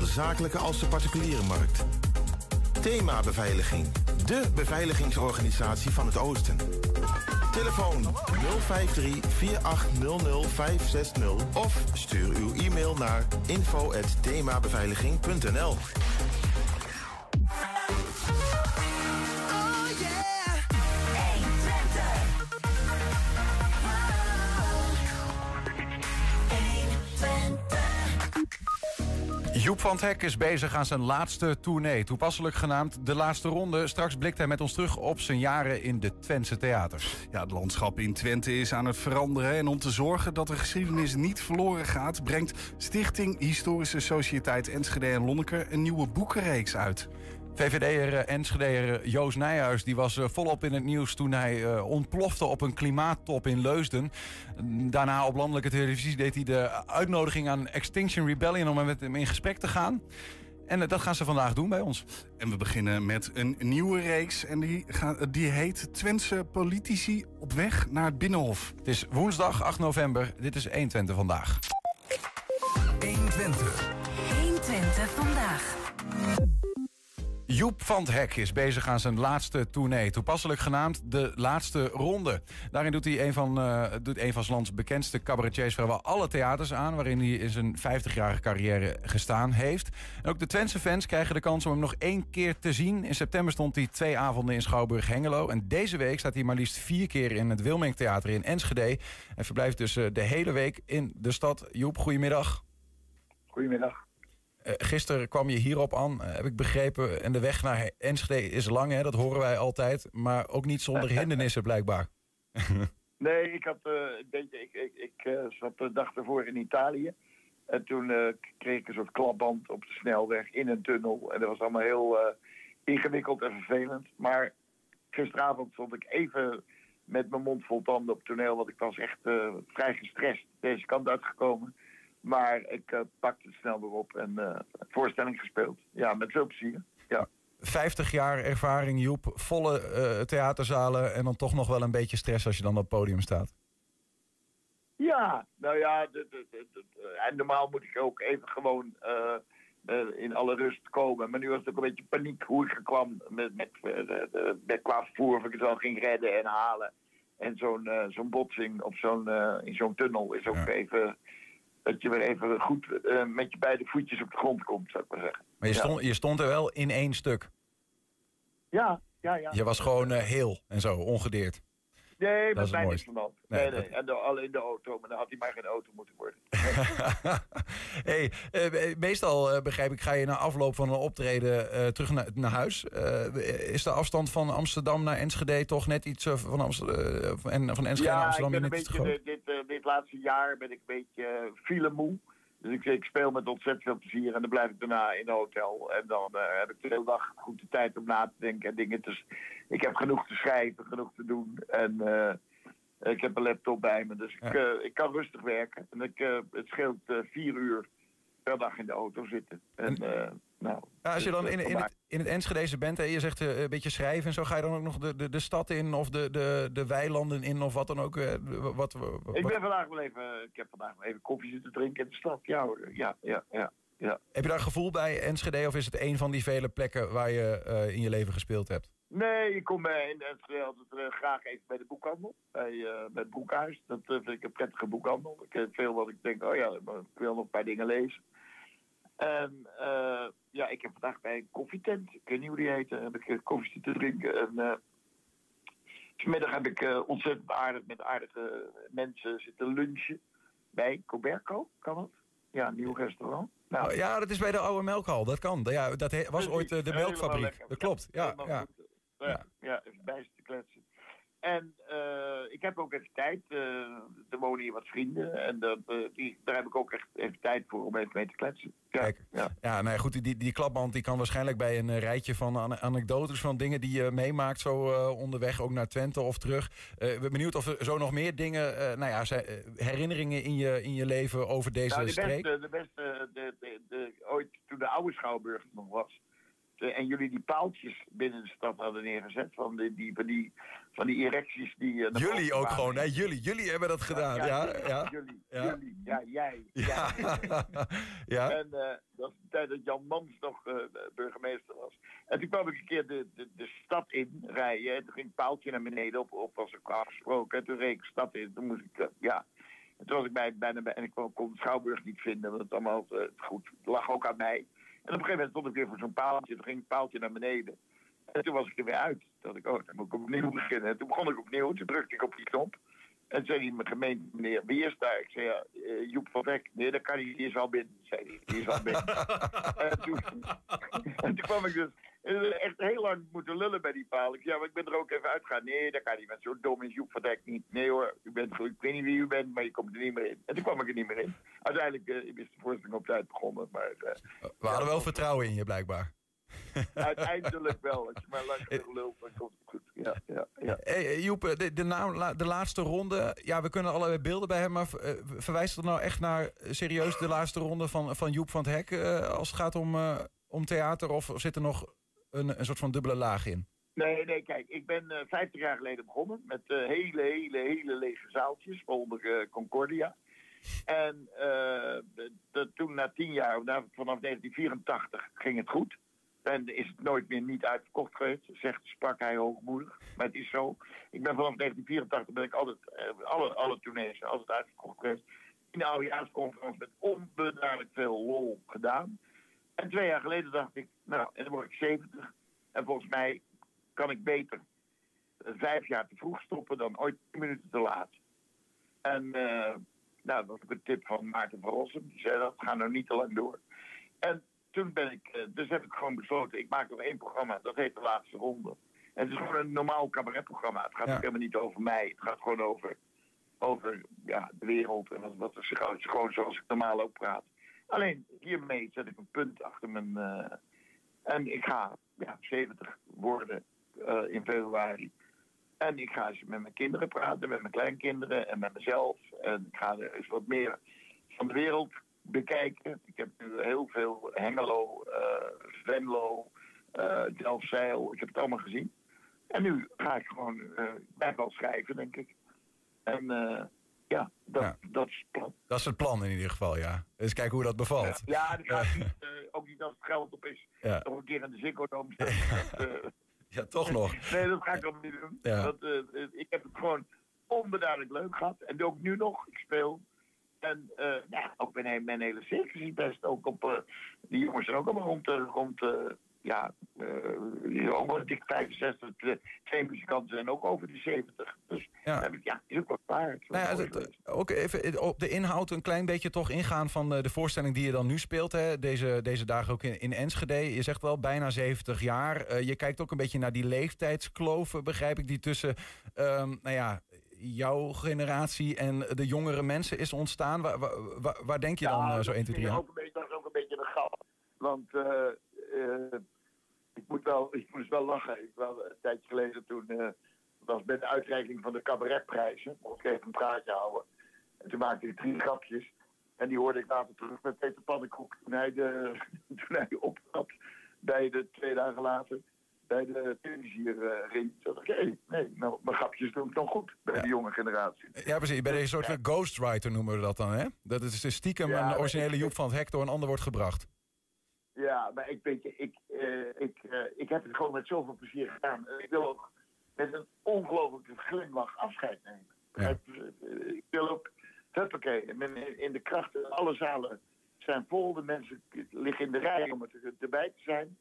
de zakelijke als de particuliere markt. Thema Beveiliging. De beveiligingsorganisatie van het Oosten. Telefoon 053 4800 560 of stuur uw e-mail naar info@themabeveiliging.nl. Joep van het Hek is bezig aan zijn laatste tournee. Toepasselijk genaamd De Laatste Ronde. Straks blikt hij met ons terug op zijn jaren in de Twentse theaters. Ja, het landschap in Twente is aan het veranderen. En om te zorgen dat de geschiedenis niet verloren gaat... brengt Stichting Historische Sociëteit Enschede en Lonneke... een nieuwe boekenreeks uit. VVD'er eh, Enschede'er Joost Nijhuis die was eh, volop in het nieuws toen hij ontplofte op een klimaattop in Leusden. Daarna op landelijke televisie deed hij de uitnodiging aan Extinction Rebellion om met hem in gesprek te gaan. En dat gaan ze vandaag doen bij ons. En we beginnen met een nieuwe reeks. En die, gaat, die heet Twentse politici op weg naar het Binnenhof. Het is woensdag 8 november. Dit is 120 vandaag. 120. 120 vandaag. Joep van het Hek is bezig aan zijn laatste tournee. Toepasselijk genaamd De Laatste Ronde. Daarin doet hij een van, uh, doet een van lands bekendste cabaretiers... vrijwel alle theaters aan... waarin hij in zijn 50-jarige carrière gestaan heeft. En ook de Twentse fans krijgen de kans om hem nog één keer te zien. In september stond hij twee avonden in Schouwburg-Hengelo. En deze week staat hij maar liefst vier keer in het Wilming Theater in Enschede. En verblijft dus uh, de hele week in de stad. Joep, goedemiddag. Goedemiddag. Uh, gisteren kwam je hierop aan, uh, heb ik begrepen. En de weg naar Enschede is lang, hè? dat horen wij altijd. Maar ook niet zonder hindernissen, blijkbaar. nee, ik, had, uh, ik, ik, ik, zat de dag ervoor in Italië. En toen kreeg ik een soort klapband op de snelweg in een tunnel. En dat was allemaal heel ingewikkeld en vervelend. Maar gisteravond stond ik even met mijn mond vol tanden op het toneel. Want ik was echt vrij gestrest deze kant uitgekomen. Maar ik uh, pakte het snel weer op en uh, voorstelling gespeeld. Ja, met veel plezier. Ja. 50 jaar ervaring, Joep. Volle uh, theaterzalen en dan toch nog wel een beetje stress als je dan op het podium staat. Ja, nou ja, en normaal moet ik ook even gewoon in alle rust komen. Maar nu was het ook een beetje paniek hoe ik kwam met, met, met qua vervoer of ik het wel ging redden en halen. En zo'n zo'n botsing op zo'n in zo'n tunnel is ook ja. even dat je weer even goed uh, met je beide voetjes op de grond komt, zou ik maar zeggen. Maar je, ja. stond, je stond er wel in één stuk? Ja, ja, ja. Je was gewoon uh, heel en zo, ongedeerd? Nee, met mij niks van Nee, nee. En de, al in de auto, maar dan had hij maar geen auto moeten worden. hey, uh, meestal uh, begrijp ik, ga je na afloop van een optreden uh, terug naar, naar huis. is de afstand van Amsterdam naar Enschede toch net iets van, Amsterdam, en, van Enschede ja, naar Amsterdam? Ja, ik ben een beetje, dit, dit, laatste jaar ben ik een beetje file moe. Dus ik, ik, speel met ontzettend veel plezier en dan blijf ik daarna in een hotel. En dan uh, heb ik de hele dag goed de tijd om na te denken en dingen. Dus ik heb genoeg te schrijven, genoeg te doen. En uh, ik heb een laptop bij me, dus ja. ik, uh, ik, kan rustig werken. En ik, het scheelt vier uur per dag in de auto zitten. En, nou, ja, als je dan in, in, het, in het Enschedeze bent en je zegt een beetje schrijven en zo, ga je dan ook nog de, de, de stad in of de, de, de weilanden in of wat dan ook? Wat, wat, ik ben vandaag wel even, ik heb vandaag wel even koffie zitten drinken in de stad. Ja, ja, ja, ja. ja. Heb je daar gevoel bij Enschede of is het een van die vele plekken waar je uh, in je leven gespeeld hebt? Nee, ik kom uh, in Enschede altijd uh, graag even bij de boekhandel, bij, bij het boekhuis. Dat vind ik een prettige boekhandel. Ik heb veel wat ik denk, oh ja, ik wil nog een paar dingen lezen. En ja, ik heb vandaag bij een koffietent, ik weet niet hoe die heet, heb ik koffie zitten drinken. En uh, vanmiddag heb ik uh, ontzettend aardig met aardige mensen zitten lunchen bij Coberco, kan het? Ja, een nieuw restaurant. Nou, ja, dat is bij de oude melkhal, dat kan. Ja, dat was ooit uh, de melkfabriek, dat klopt. Ja, ja, ja. ja, even bij te kletsen. En uh, ik heb ook even tijd. Uh, er wonen hier wat vrienden. En dat, uh, die, daar heb ik ook echt even tijd voor om even mee te kletsen. Ja, Kijk, ja, ja nou goed, die, die klapband die kan waarschijnlijk bij een rijtje van anekdotes van dingen die je meemaakt zo onderweg, ook naar Twente of terug. Ik ben benieuwd of er zo nog meer dingen, nou ja, herinneringen in je, in je leven over deze nou, de streek? Beste, de beste, de, de, de, ooit toen de oude Schouwburg nog was eh, en jullie die paaltjes binnen de stad hadden neergezet. Van die, die, van die, van die erecties die... eh, Jullie ook gewoon, hè? Jullie, jullie hebben dat gedaan. Ja, jullie, ja. Jullie, Ja. jullie, ja, jij. Ja. ja. En eh, dat is de tijd dat Jan Mans nog eh, burgemeester was. En toen kwam ik een keer de, de, de stad in rijden. En toen ging het paaltje naar beneden op, op was ik afgesproken. En toen reed ik de stad in. Toen moest ik, eh, ja. En toen was ik bij, bijna bij. En ik kon, kon Schouwburg niet vinden. Want het allemaal eh, goed. Het lag ook aan mij. En op een gegeven moment stond ik weer voor zo'n paaltje. Toen ging het paaltje naar beneden. En toen was ik er weer uit. Toen dacht ik, oh, dan moet ik opnieuw beginnen. En toen begon ik opnieuw. Toen drukte ik op die knop. En zei hij in mijn gemeente, meneer, wie is daar? Ik zei, ja, eh, Joep van Dek. Nee, dat kan niet, die is al binnen, zei hij. Die is al binnen. en, toen, en toen kwam ik dus eh, echt heel lang moeten lullen bij die paal. Ik zei, ja, maar ik ben er ook even uitgegaan. Nee, dat kan niet, want zo dom is Joep van Dek niet. Nee hoor, u bent. Ik weet niet wie u bent, maar je komt er niet meer in. En toen kwam ik er niet meer in. Uiteindelijk eh, is de voorstelling op tijd begonnen, maar eh, We hadden wel vertrouwen in je, blijkbaar. uiteindelijk wel. Als je maar lang genoeg lult, dan komt het goed. Ja, ja, ja. Hey, eh, Joep, eh, de, de, naam- de laatste ronde. Ja, we kunnen allerlei beelden bij hebben. Maar eh, verwijst het nou echt naar eh, serieus de laatste ronde van, van Joep van het Hek? eh, als het gaat om, eh, om theater? Of zit er nog een, een soort van dubbele laag in? Nee, nee, kijk, ik ben eh 50 jaar geleden begonnen met eh, hele, hele, hele lege zaaltjes, eh, Concordia. En eh, de- de- toen na tien jaar, of na- vanaf 1984, ging het goed. En is het nooit meer niet uitverkocht geweest, zegt, sprak hij hoogmoedig. Maar het is zo. Ik ben vanaf 1984 ben ik altijd, eh, alle, alle tournees, altijd uitverkocht geweest. In de oudejaarsconferentie met onbeduidelijk veel lol gedaan. En twee jaar geleden dacht ik, nou, en dan word ik 70. En volgens mij kan ik beter eh, vijf jaar te vroeg stoppen dan ooit tien minuten te laat. En eh, nou, dat was ook een tip van Maarten van Rossum. Die zei dat, ga nou niet te lang door. En toen ben ik, eh, dus heb ik gewoon besloten, ik maak nog één programma, dat heet De Laatste Ronde. En het is gewoon een normaal cabaretprogramma. Het gaat Ja. helemaal niet over mij. Het gaat gewoon over, over ja, de wereld en wat, wat er zich uit- gewoon zoals ik normaal ook praat. Alleen hiermee zet ik een punt achter mijn. eh, en ik ga ja, 70 worden eh, in februari. En ik ga eens met mijn kinderen praten, met mijn kleinkinderen en met mezelf. En ik ga er eens wat meer van de wereld bekijken. Ik heb nu heel veel Hengelo, eh Venlo, eh Delfzijl. Ik heb het allemaal gezien. En nu ga ik gewoon eh bij wel schrijven, denk ik. En ja, dat, Ja. dat is het plan. Dat is het plan in ieder geval, ja. Dus kijken hoe dat bevalt. Ja, dat gaat niet, ook niet als het geld op is. Ja, Nog een keer in de Ziggo Dome staan. Dat, eh, ja toch nog. nee, dat ga ik ook niet doen. Ja. Dat, ik heb het gewoon onbeduidelijk leuk gehad. En ook nu nog. Ik speel. En eh, ja, ook mijn, mijn hele circus is best. Ook op, eh, die jongens zijn ook allemaal rond, rond ja, uh, ook dik 65. eh, twee muzikanten zijn ook over de 70. Dus Ja. heb ik, ja is ook wat waard. Nou ja, het- het- ook even op de inhoud een klein beetje toch ingaan van de voorstelling die je dan nu speelt. Hè? Deze, deze dagen ook in, in Enschede. Je zegt wel bijna 70 jaar. Je kijkt ook een beetje naar die leeftijdskloven, begrijp ik, die tussen ehm, nou ja, jouw generatie en de jongere mensen is ontstaan. Waar, waar, denk je dan Ja, eh, zo dat 1, 2, 3 vind ik aan? dat is ook een beetje een grap. Want eh, eh, ik, moet wel, ik moest wel lachen. Ik wel een tijdje geleden toen was bij de uitreiking van de cabaretprijzen. Mocht ik even een praatje houden. En toen maakte ik drie grapjes. En die hoorde ik later terug met Peter Pannenkoek toen hij, de, toen hij optrad bij de twee dagen later bij de. Toen dacht ik, hé, nee, nou, mijn grapjes doen het nog goed bij Ja. de jonge generatie. Ja, precies. Bij deze soort van ghostwriter noemen we dat dan, hè? Dat is dus stiekem Ja, een originele Joep van het Hek door een ander wordt gebracht. Ja, maar ik weet je, ik, eh, ik, eh, ik heb het gewoon met zoveel plezier gedaan. Ik wil ook met een ongelooflijke glimlach afscheid nemen. Ik wil ook, huppakee, in, in de krachten, alle zalen zijn vol. De mensen liggen in de rij om er, erbij te zijn.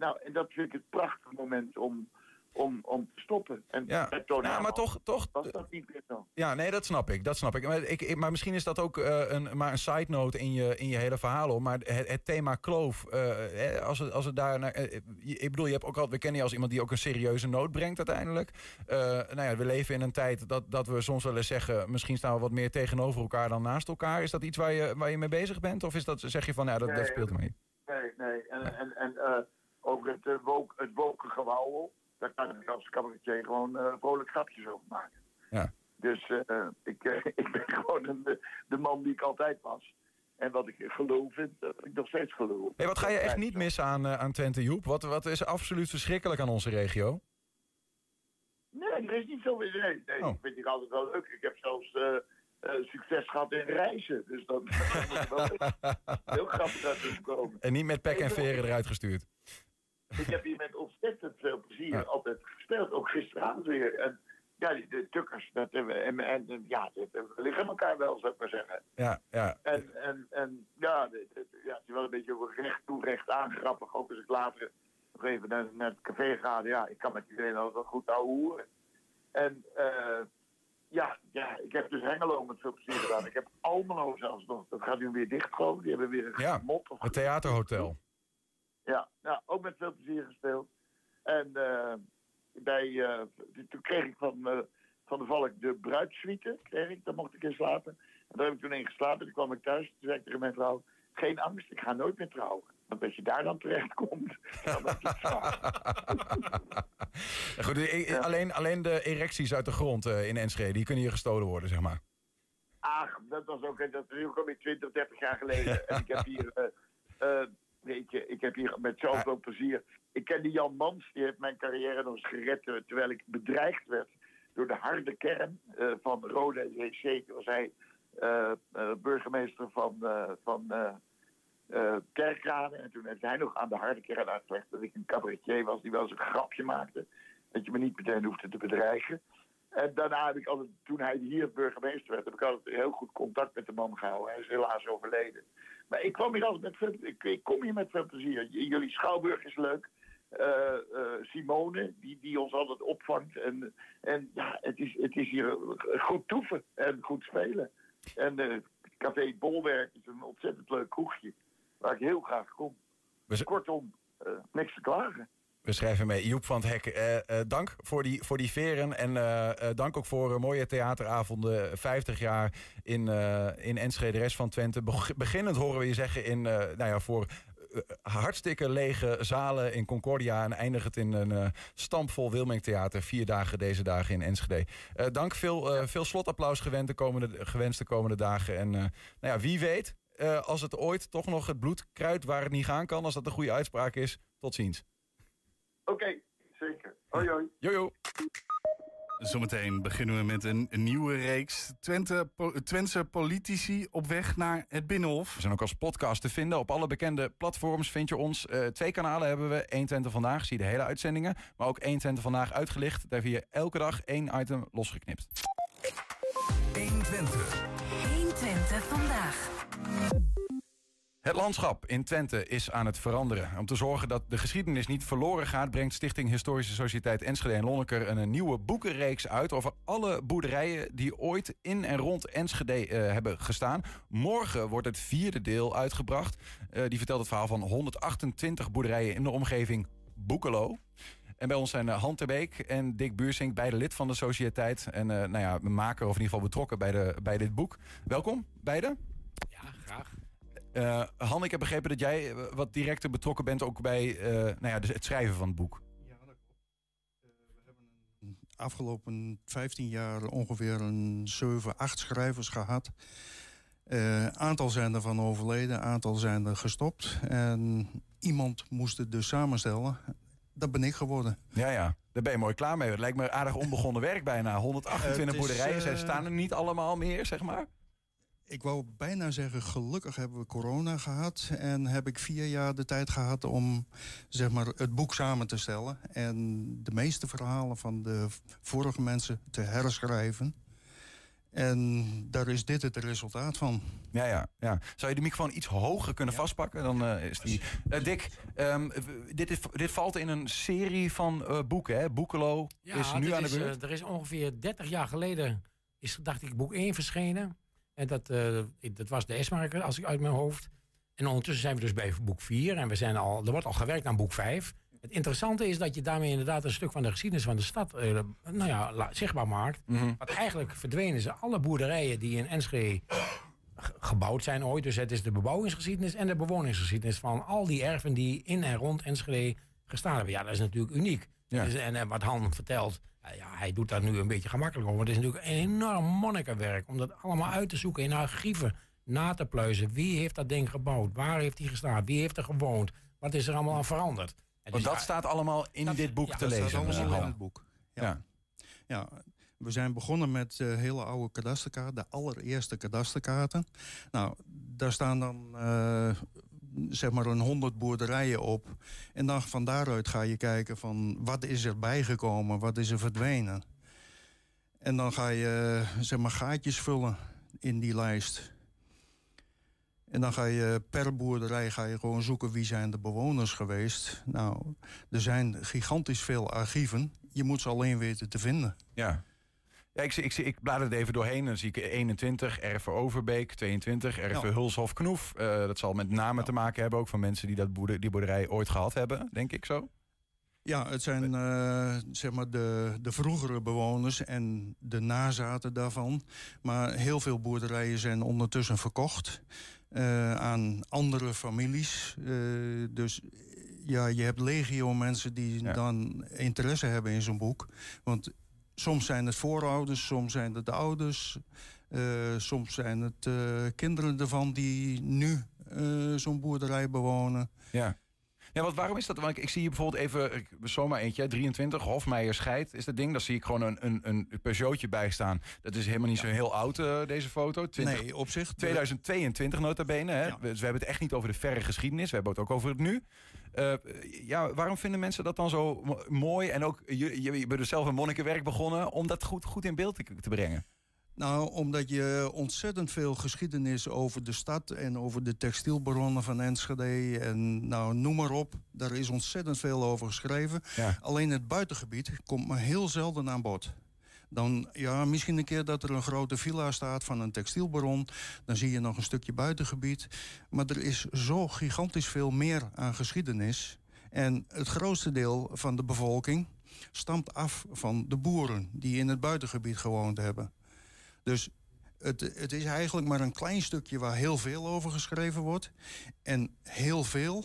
Nou, en dat vind ik het prachtige moment om, om, om te stoppen. En Ja, bij Toon ja maar toch, toch was dat niet meer zo. Ja, nee, dat snap ik. Dat snap ik. Maar, ik, ik- maar misschien is dat ook eh, een, maar een side note in je, in je hele verhaal. Hoor. Maar het, het thema kloof, eh, als, het, als het daar naar. eh, ik bedoel, je hebt ook al, we kennen je als iemand die ook een serieuze noot brengt uiteindelijk. Nou ja, we leven in een tijd dat, dat we soms wel eens zeggen. Misschien staan we wat meer tegenover elkaar dan naast elkaar. Is dat iets waar je, waar je mee bezig bent? Of is dat, zeg je van, ja, dat, speelt mee? Nee, nee. En, en, en ook het, uh, woke, het daar kan ik als cabaretier gewoon eh vrolijk grapjes over maken. Ja. Dus eh, ik, ik ben gewoon een, de, man die ik altijd was. En wat ik geloof vind, dat ik nog steeds geloof. Hey, wat ga je echt niet missen aan, uh, aan Twente, Joep? Wat, wat is absoluut verschrikkelijk aan onze regio? Nee, er is niet zo... Nee, nee oh. ik vind het altijd wel leuk. Ik heb zelfs... Uh, uh, succes gehad in reizen. Dus dat, is wel heel grappig te komen. En niet met pek en veren eruit gestuurd. Ik heb hier met ontzettend veel plezier altijd gespeeld. Ook gisteravond weer. En ja, die, de tukkers, dat, en, en, ja, we liggen elkaar wel, zou ik maar zeggen. Ja, ja. En, en, en ja, het, ja, het is wel een beetje recht toe, recht aan, grappig. Ook als ik later nog even naar, naar het café ga. Ja, ik kan met iedereen altijd wel goed ouwe hoeren. En uh, ja, ja, ik heb dus Hengelo met veel plezier gedaan. Ik heb Almelo zelfs nog. Dat gaat nu weer dicht. Die hebben weer een ja, mot. Het theaterhotel. Ook met veel plezier gespeeld. En uh, bij, uh, toen kreeg ik van, uh, van de Valk de bruidsuite. Kreeg ik, daar mocht ik in slapen. En daar heb ik toen in geslapen. Toen kwam ik thuis. Toen zei ik tegen mijn vrouw, geen angst, ik ga nooit meer trouwen. Want als je daar dan terecht komt, dan is het Goed, e- alleen, alleen de erecties uit de grond uh, in Enschede, die kunnen hier gestolen worden, zeg maar. Ach, dat was ook, dat is ook alweer 20, 30 jaar geleden. en ik heb hier, uh, weet je, ik heb hier met zoveel plezier. Ik ken die Jan Mans, die heeft mijn carrière nog eens gered terwijl ik bedreigd werd door de harde kern van Rode JC. Toen was hij burgemeester van, van kerkraden. En toen heeft hij nog aan de harde kern uitgelegd dat ik een cabaretier was die wel eens een grapje maakte. Dat je me niet meteen hoefde te bedreigen. En daarna heb ik altijd, toen hij hier burgemeester werd, heb ik altijd heel goed contact met de man gehouden. Hij is helaas overleden. Maar ik kwam hier altijd met veel, ik, ik kom hier met veel plezier. Jullie schouwburg is leuk. Uh, uh, Simone, die, die ons altijd opvangt. En, en ja, het is, het is hier goed toeven en goed spelen. En uh, Café Bolwerk is een ontzettend leuk kroegje waar ik heel graag kom. Kortom, niks te klagen. We schrijven mee. Joep van het Hek, uh, uh, dank voor die, voor die veren. En dank ook voor mooie theateravonden. 50 jaar in, in Enschede, de rest van Twente. Beginnend horen we je zeggen in, nou ja, voor hartstikke lege zalen in Concordia. En eindigt het in een stampvol Wilming Theater. Vier dagen deze dagen in Enschede. dank, veel, veel slotapplaus gewend de komende, gewenst de komende dagen. En nou ja, wie weet, als het ooit toch nog het bloed kruidt waar het niet gaan kan, als dat een goede uitspraak is, tot ziens. Oké, okay, zeker. Hoi hoi. Jojo. Zometeen beginnen we met een, een nieuwe reeks. Twente, po, Twentse politici op weg naar het Binnenhof. We zijn ook als podcast te vinden. Op alle bekende platforms vind je ons. Uh, twee kanalen hebben we. 1 Twente Vandaag, zie je de hele uitzendingen. Maar ook 1 Twente Vandaag uitgelicht. Daar vind je elke dag één item losgeknipt. 1 Twente. 1 Twente Vandaag. Het landschap in Twente is aan het veranderen. Om te zorgen dat de geschiedenis niet verloren gaat... brengt Stichting Historische Sociëteit Enschede en Lonneker... een nieuwe boekenreeks uit over alle boerderijen... die ooit in en rond Enschede uh, hebben gestaan. Morgen wordt het vierde deel uitgebracht. Uh, die vertelt het verhaal van 128 boerderijen in de omgeving Boekelo. En bij ons zijn uh, Han Terbeek en Dick Buursink, beide lid van de sociëteit. En nou ja, maker of in ieder geval betrokken bij, de, bij dit boek. Welkom, beiden. Uh, Han, ik heb begrepen dat jij eh, wat directer betrokken bent ook bij uh, nou ja, dus het schrijven van het boek. Ja, dat klopt. Uh, we hebben een afgelopen 15 jaar ongeveer een 7, 8 schrijvers gehad. aantal zijn ervan overleden, aantal zijn er gestopt. En iemand moest het dus samenstellen. Dat ben ik geworden. Ja, ja. Daar ben je mooi klaar mee. Het lijkt me aardig onbegonnen werk bijna. 128 boerderijen. Zij staan er niet allemaal meer, zeg maar ik wou bijna zeggen, gelukkig hebben we corona gehad. En heb ik vier jaar de tijd gehad om zeg maar, het boek samen te stellen. En de meeste verhalen van de vorige mensen te herschrijven. En daar is dit het resultaat van. Ja, ja, ja. Zou je de microfoon iets hoger kunnen vastpakken? Dan uh, is die. Uh, Dick, um, dit, is, dit valt in een serie van uh, boeken, hè? Boekelo ja, is nu aan de beurt. er is ongeveer 30 jaar geleden, is, dacht ik, boek 1 verschenen. En dat, uh, dat was de S-marker, als ik uit mijn hoofd. En ondertussen zijn we dus bij boek 4 en we zijn al, er wordt al gewerkt aan boek 5. Het interessante is dat je daarmee inderdaad een stuk van de geschiedenis van de stad uh, nou ja, zichtbaar maakt. Mm -hmm. Want eigenlijk verdwenen ze alle boerderijen die in Enschede gebouwd zijn ooit. Dus het is de bebouwingsgeschiedenis en de bewoningsgeschiedenis van al die erven die in en rond Enschede gestaan hebben. Ja, dat is natuurlijk uniek. Ja. Dus, en, en, wat Han vertelt, ja, hij doet daar nu een beetje gemakkelijk over. Het is natuurlijk een enorm monnikenwerk om dat allemaal uit te zoeken in archieven. na te pluizen. Wie heeft dat ding gebouwd? Waar heeft hij gestaan? Wie heeft er gewoond? Wat is er allemaal aan veranderd? En Want dus dat staat allemaal in dat- dit boek ja, te dat Dat lezen. staat allemaal in het boek. Ja. Ja. Ja. we zijn begonnen met eh, hele oude kadasterkaarten, de allereerste kadasterkaarten. Nou, daar staan dan eh, zeg maar een honderd boerderijen op. En dan van daaruit ga je kijken van wat is er bijgekomen, wat is er verdwenen. En dan ga je zeg maar gaatjes vullen in die lijst. En dan ga je per boerderij ga je gewoon zoeken wie zijn de bewoners geweest. Nou, er zijn gigantisch veel archieven. Je moet ze alleen weten te vinden. Ja. Ja, ik, ik, ik blader het even doorheen. Dan zie ik 21, Erve Overbeek, 22, Erve Ja. Hulshof Knoef. Eh, dat zal met name te maken hebben ook van mensen die dat boerder, die boerderij ooit gehad hebben, denk ik zo. Ja, het zijn eh, zeg maar de, de vroegere bewoners en de nazaten daarvan. Maar heel veel boerderijen zijn ondertussen verkocht eh, aan andere families. Dus ja, je hebt legio mensen die Ja. dan interesse hebben in zo'n boek. Want soms zijn het voorouders, soms zijn het de ouders. eh, soms zijn het eh, kinderen ervan die nu eh, zo'n boerderij bewonen. Ja. Ja, want waarom is dat? Want ik, ik zie hier bijvoorbeeld even, ik, zomaar eentje, 23, Hofmeijer Scheid is dat ding. Daar zie ik gewoon een, een, een Peugeotje bij staan. Dat is helemaal niet zo heel oud, eh, deze foto. 20, Nee, op zich. 2022 nota bene. Hè? Ja. Dus we hebben het echt niet over de verre geschiedenis. We hebben het ook over het nu. Eh, ja, waarom vinden mensen dat dan zo mo- mooi? En ook, je, je, je bent dus zelf een monnikenwerk begonnen... om dat goed, goed in beeld te, te brengen. Nou, omdat je ontzettend veel geschiedenis over de stad en over de textielbronnen van Enschede en nou, noem maar op. Daar is ontzettend veel over geschreven. Ja. Alleen het buitengebied komt maar heel zelden aan bod. Dan, ja, misschien een keer dat er een grote villa staat van een textielbron. Dan zie je nog een stukje buitengebied. Maar er is zo gigantisch veel meer aan geschiedenis. En het grootste deel van de bevolking stamt af van de boeren die in het buitengebied gewoond hebben. Dus het, het is eigenlijk maar een klein stukje waar heel veel over geschreven wordt. En heel veel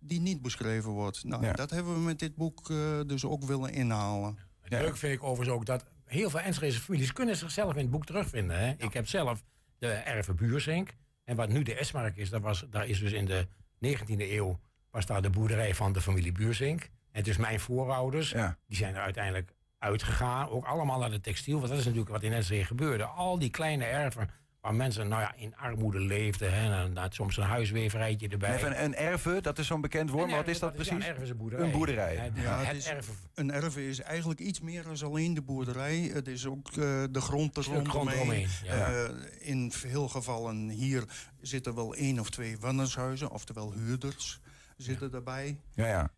die niet beschreven wordt. Nou, Ja. dat hebben we met dit boek eh, dus ook willen inhalen. Leuk vind ik overigens ook dat heel veel Enschedese families kunnen zichzelf in het boek terugvinden. Hè? Ik heb zelf de Erve Buurzink. En wat nu de Esmark is, dat was, daar is dus in de 19e eeuw... was daar de boerderij van de familie Buurzink. En dus mijn voorouders, Ja. die zijn er uiteindelijk uitgegaan. Ook allemaal naar de textiel, want dat is natuurlijk wat in Enschede gebeurde. Al die kleine erven waar mensen nou ja, in armoede leefden. Hè, en had soms een huisweverijtje erbij. Even een erve, dat is zo'n bekend woord. Maar wat is dat precies? een erve is een boerderij. Een boerderij. Ja, het is- erven Een erve is eigenlijk iets meer dan alleen de boerderij. Het is ook eh, de grond er rondomheen. eromheen, ja. Eh, in veel gevallen hier zitten wel één of twee wannershuizen, oftewel huurders zitten daarbij. Ja, ja.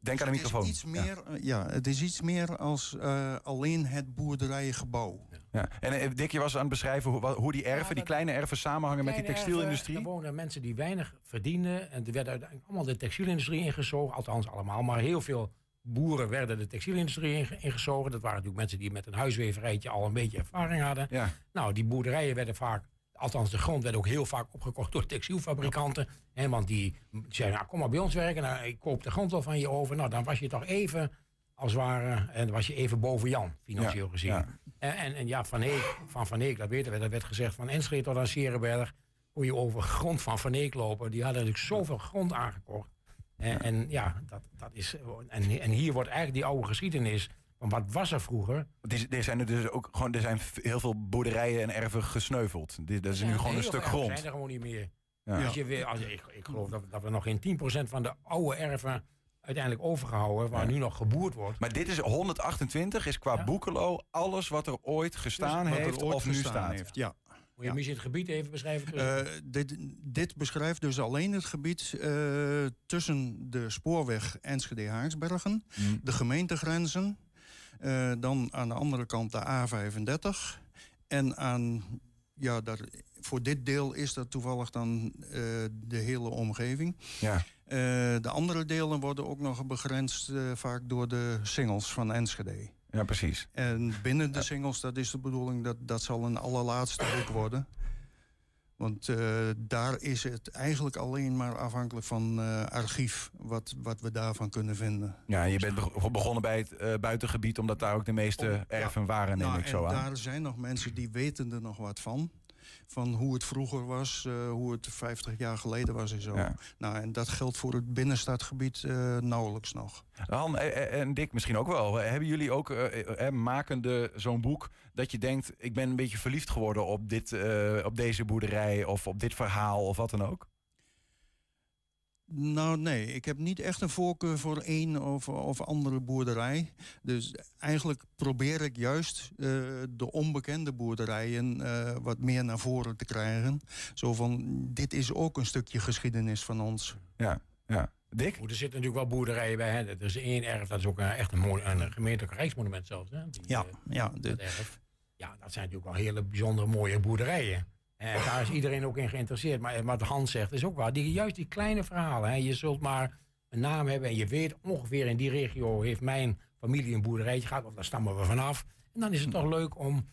Denk aan de Het is microfoon. iets meer, eh, ja. het is iets meer als eh, alleen het boerderijengebouw. Ja. En eh, Dick, je was aan het beschrijven hoe, hoe die erven, Ja, die kleine erven samenhangen met die textielindustrie. Er wonen mensen die weinig verdienden. En er werd uiteindelijk allemaal de textielindustrie ingezogen. Althans allemaal, maar heel veel boeren werden de textielindustrie inge- ingezogen. Dat waren natuurlijk mensen die met een huisweverijtje al een beetje ervaring hadden. Ja. Nou, die boerderijen werden vaak, althans de grond werd ook heel vaak opgekocht door textielfabrikanten. Hè, want die zeiden, nou, kom maar bij ons werken, nou, ik koop de grond wel van je over. Nou, dan was je toch even, als het ware, en was je even boven Jan, financieel Ja, gezien. ja. En, en, en ja, Van Eek, van Van Eek, dat weten we, dat werd gezegd van Enschede tot aan Serenberg, hoe je over grond van Van Eek lopen. Die hadden natuurlijk zoveel grond aangekocht. En, en ja, dat, dat is, en, en hier wordt eigenlijk die oude geschiedenis, van wat was er vroeger? Er zijn er dus ook gewoon, er zijn heel veel boerderijen en erven gesneuveld. Dit- Dat is nu gewoon een stuk grond. zijn er gewoon niet meer. Ja. Als je weer, als, ik, ik geloof dat, dat we nog geen 10% van de oude erven uiteindelijk overgehouden, waar Ja. nu nog geboerd wordt. Maar dit is 128, is qua Ja. Boekelo alles wat er ooit gestaan er heeft ooit of nu gestaan staat. heeft, ja. Moet je misschien het gebied even beschrijven? Eh, dit, dit beschrijft dus alleen het gebied eh, tussen de spoorweg Enschede-Haarsbergen, Hmm. de gemeentegrenzen, eh, dan aan de andere kant de A35 en aan, ja, daar, voor dit deel is dat toevallig dan eh, de hele omgeving. Ja. Eh, de andere delen worden ook nog begrensd vaak door de singles van Enschede. ja, precies. En binnen de singles, dat is de bedoeling, dat, dat zal een allerlaatste boek worden. Want eh, daar is het eigenlijk alleen maar afhankelijk van eh, archief, wat, wat we daarvan kunnen vinden. Ja, je bent beg- begonnen bij het eh, buitengebied, omdat daar ook de meeste ja. erven waren, neem Nou, ik zo en aan. daar zijn nog mensen die weten er nog wat van. Van hoe het vroeger was, uh, hoe het 50 jaar geleden was en zo. Ja. Nou, en dat geldt voor het binnenstadgebied uh, nauwelijks nog. Han en Dick misschien ook wel. Hebben jullie ook, uh, makende zo'n boek, dat je denkt... ik ben een beetje verliefd geworden op, dit, op deze boerderij... of op dit verhaal of wat dan ook? Nou, nee. Ik heb niet echt een voorkeur voor één of, of andere boerderij. Dus eigenlijk probeer ik juist uh, de onbekende boerderijen uh, wat meer naar voren te krijgen. Zo van, dit is ook een stukje geschiedenis van ons. Ja, ja. Dick? er zitten natuurlijk wel boerderijen bij. Hè. Er is één erf, dat is ook een, echt een, mooi, een gemeentelijk rijksmonument zelfs. Hè. Die, ja, ja, dat erf. Ja, dat zijn natuurlijk wel hele bijzondere mooie boerderijen. En daar is iedereen ook in geïnteresseerd. Maar wat Hans zegt is ook waar. Die, juist die kleine verhalen. Hè. Je zult maar een naam hebben en je weet ongeveer in die regio heeft mijn familie een boerderijtje gehad. Of daar stammen we vanaf. En dan is het toch leuk om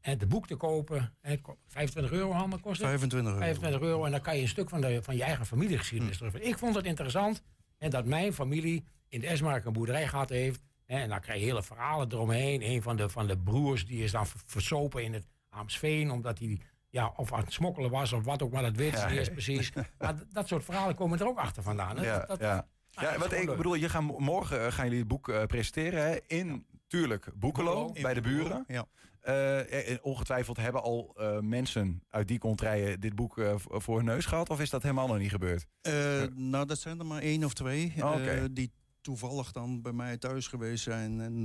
het boek te kopen. Het 25 euro handen kost het? 25 euro. 25 euro. En dan kan je een stuk van, de, van je eigen familiegeschiedenis terug. Ik vond het interessant en dat mijn familie in de Esmark een boerderij gehad heeft. En dan krijg je hele verhalen eromheen. Een van de, van de broers die is dan versopen in het Aamsveen. Omdat hij ja, of aan het smokkelen was of wat ook maar, dat weet ze niet eens precies. Maar dat soort verhalen komen er ook achter vandaan. Hè? Ja, dat, dat, ja. ja wat ik bedoel, je gaan, morgen uh, gaan jullie het boek uh, presenteren hè? in, tuurlijk, Boekelo, Boekelo. bij de buren. Ja. Uh, ongetwijfeld hebben al mensen uit die contraien dit boek voor hun neus gehad, of is dat helemaal nog niet gebeurd? nou, dat zijn er maar één of twee Oh, okay. die toevallig dan bij mij thuis geweest zijn en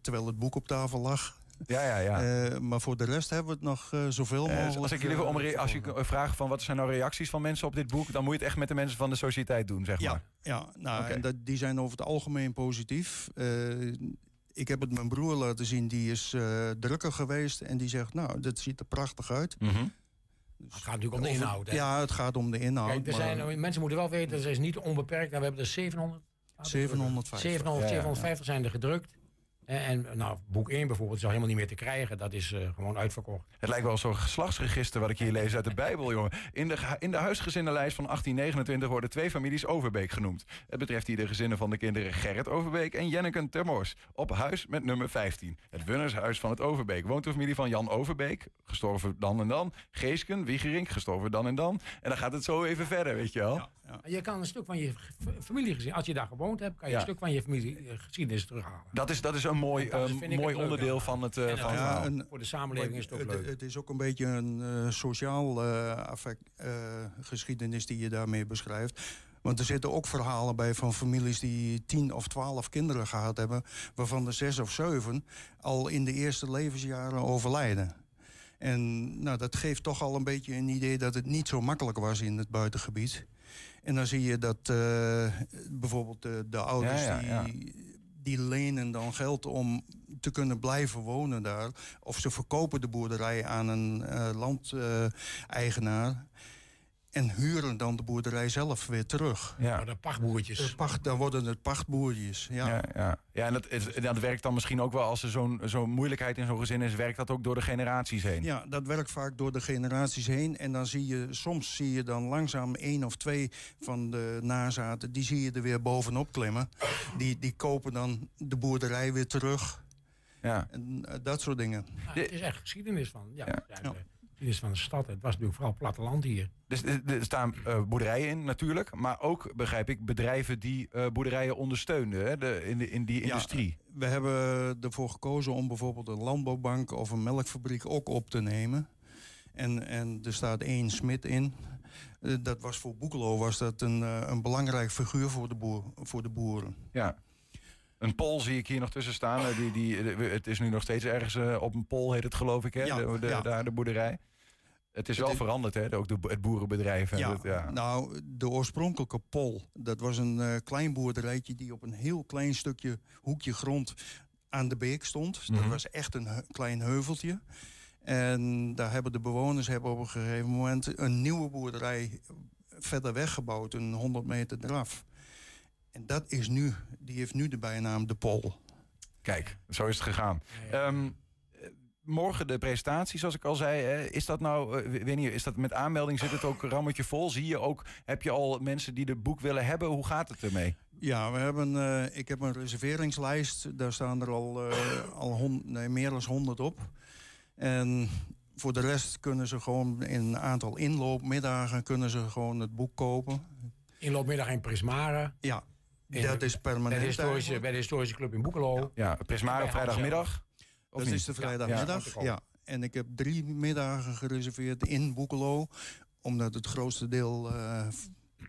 terwijl het boek op tafel lag. Ja, ja, ja. Uh, maar voor de rest hebben we het nog uh, zoveel mogelijk. Uh, als ik jullie om als je vraag van wat zijn nou reacties van mensen op dit boek, dan moet je het echt met de mensen van de sociëteit doen, zeg ja, maar. Ja, nou, okay. en dat, die zijn over het algemeen positief. ik heb het mijn broer laten zien, die is drukker geweest en die zegt, nou, dit ziet er prachtig uit. Mm -hmm. Dus het gaat natuurlijk om de inhoud. Hè? Ja, het gaat om de inhoud. Kijk, er zijn, maar... Mensen moeten wel weten, dat is niet onbeperkt. We hebben er 700. 750. 700, ja, 750 zijn er gedrukt. En nou, boek 1 bijvoorbeeld is al helemaal niet meer te krijgen. Dat is uh, gewoon uitverkocht. Het lijkt wel zo'n geslachtsregister wat ik hier lees uit de Bijbel, jongen. In de, in de huisgezinnenlijst van 1829 worden twee families Overbeek genoemd. Het betreft hier de gezinnen van de kinderen Gerrit Overbeek en Jenneken Termors. Op huis met nummer 15. Het Wunnershuis van het Overbeek. Woont de familie van Jan Overbeek, gestorven dan en dan. Geesken, Wiegerink, gestorven dan en dan. En dan gaat het zo even verder, weet je wel. Ja, ja. Je kan een stuk van je familiegezin, als je daar gewoond hebt, kan je Ja. een stuk van je familiegeschiedenis terughalen. Dat is, dat is een mooi, eh, mooi leuk onderdeel van het, eh, van het ja, verhaal. een- Voor de samenleving is het ook het, leuk. het is ook een beetje een eh, sociaal eh, affect, eh, geschiedenis die je daarmee beschrijft. Want er zitten ook verhalen bij van families die tien of twaalf kinderen gehad hebben... waarvan de zes of zeven al in de eerste levensjaren overlijden. En nou, dat geeft toch al een beetje een idee dat het niet zo makkelijk was in het buitengebied. En dan zie je dat eh, bijvoorbeeld de, de ouders Ja, ja, die, die lenen dan geld om te kunnen blijven wonen daar. Of ze verkopen de boerderij aan een eh, landeigenaar. En huren dan de boerderij zelf weer terug. Ja. Maar de pachtboertjes. De pacht, dan worden het pachtboertjes. Ja. Ja, ja. ja en dat, is, dat werkt dan misschien ook wel als er zo'n zo'n moeilijkheid in zo'n gezin is, werkt dat ook door de generaties heen. Ja, dat werkt vaak door de generaties heen. En dan zie je, soms zie je dan langzaam één of twee van de nazaten... die zie je er weer bovenop klimmen. Die, die kopen dan de boerderij weer terug. Ja. En eh, dat soort dingen. Nou, het is echt geschiedenis van. Ja, Ja. ja, geschiedenis van de stad. Het was natuurlijk vooral platteland hier. Dus er er staan eh, boerderijen in natuurlijk, maar ook, begrijp ik, bedrijven die eh, boerderijen ondersteunen hè, de, in, de, in die Ja. industrie. We hebben ervoor gekozen om bijvoorbeeld een landbouwbank of een melkfabriek ook op te nemen. En, en er staat één smid in. Eh, dat was voor Boekelo was dat een, eh, een belangrijk figuur voor de, boer, voor de boeren. Ja. Een pol zie ik hier nog tussen staan. eh, Die, die, het is nu nog steeds ergens eh, op een pol, heet het geloof ik, hè? Ja, de, de- ja. daar de boerderij. Het is wel veranderd, hè? Ook de, het boerenbedrijf. En Ja, dat, ja. nou, de oorspronkelijke pol, dat was een eh, klein boerderijtje die op een heel klein stukje hoekje grond aan de beek stond. Mhm. Dat was echt een klein heuveltje. En daar hebben de bewoners hebben op een gegeven moment een nieuwe boerderij verder weggebouwd, een 100 meter eraf. En dat is nu, die heeft nu de bijnaam de Pol. Kijk, zo is het gegaan. Ehm, eh, morgen de presentatie, zoals ik al zei. Hè, is dat nou, weet niet, is dat met aanmelding? Zit het ook een rammetje vol? Zie je ook, heb je al mensen die het boek willen hebben? Hoe gaat het ermee? Ja, we hebben, eh, ik heb een reserveringslijst. Daar staan er al, eh, al nee, meer dan 100 op. En voor de rest kunnen ze gewoon in een aantal inloopmiddagen kunnen ze gewoon het boek kopen. Inloopmiddag in Prismare. Ja, dat is permanent. Bij de, historische, bij de historische club in Boekelo. Ja, Prismara Bij vrijdagmiddag. Dat niet? is de vrijdagmiddag, Ja. ja. En ik heb drie middagen gereserveerd in Boekelo. Omdat het grootste deel eh,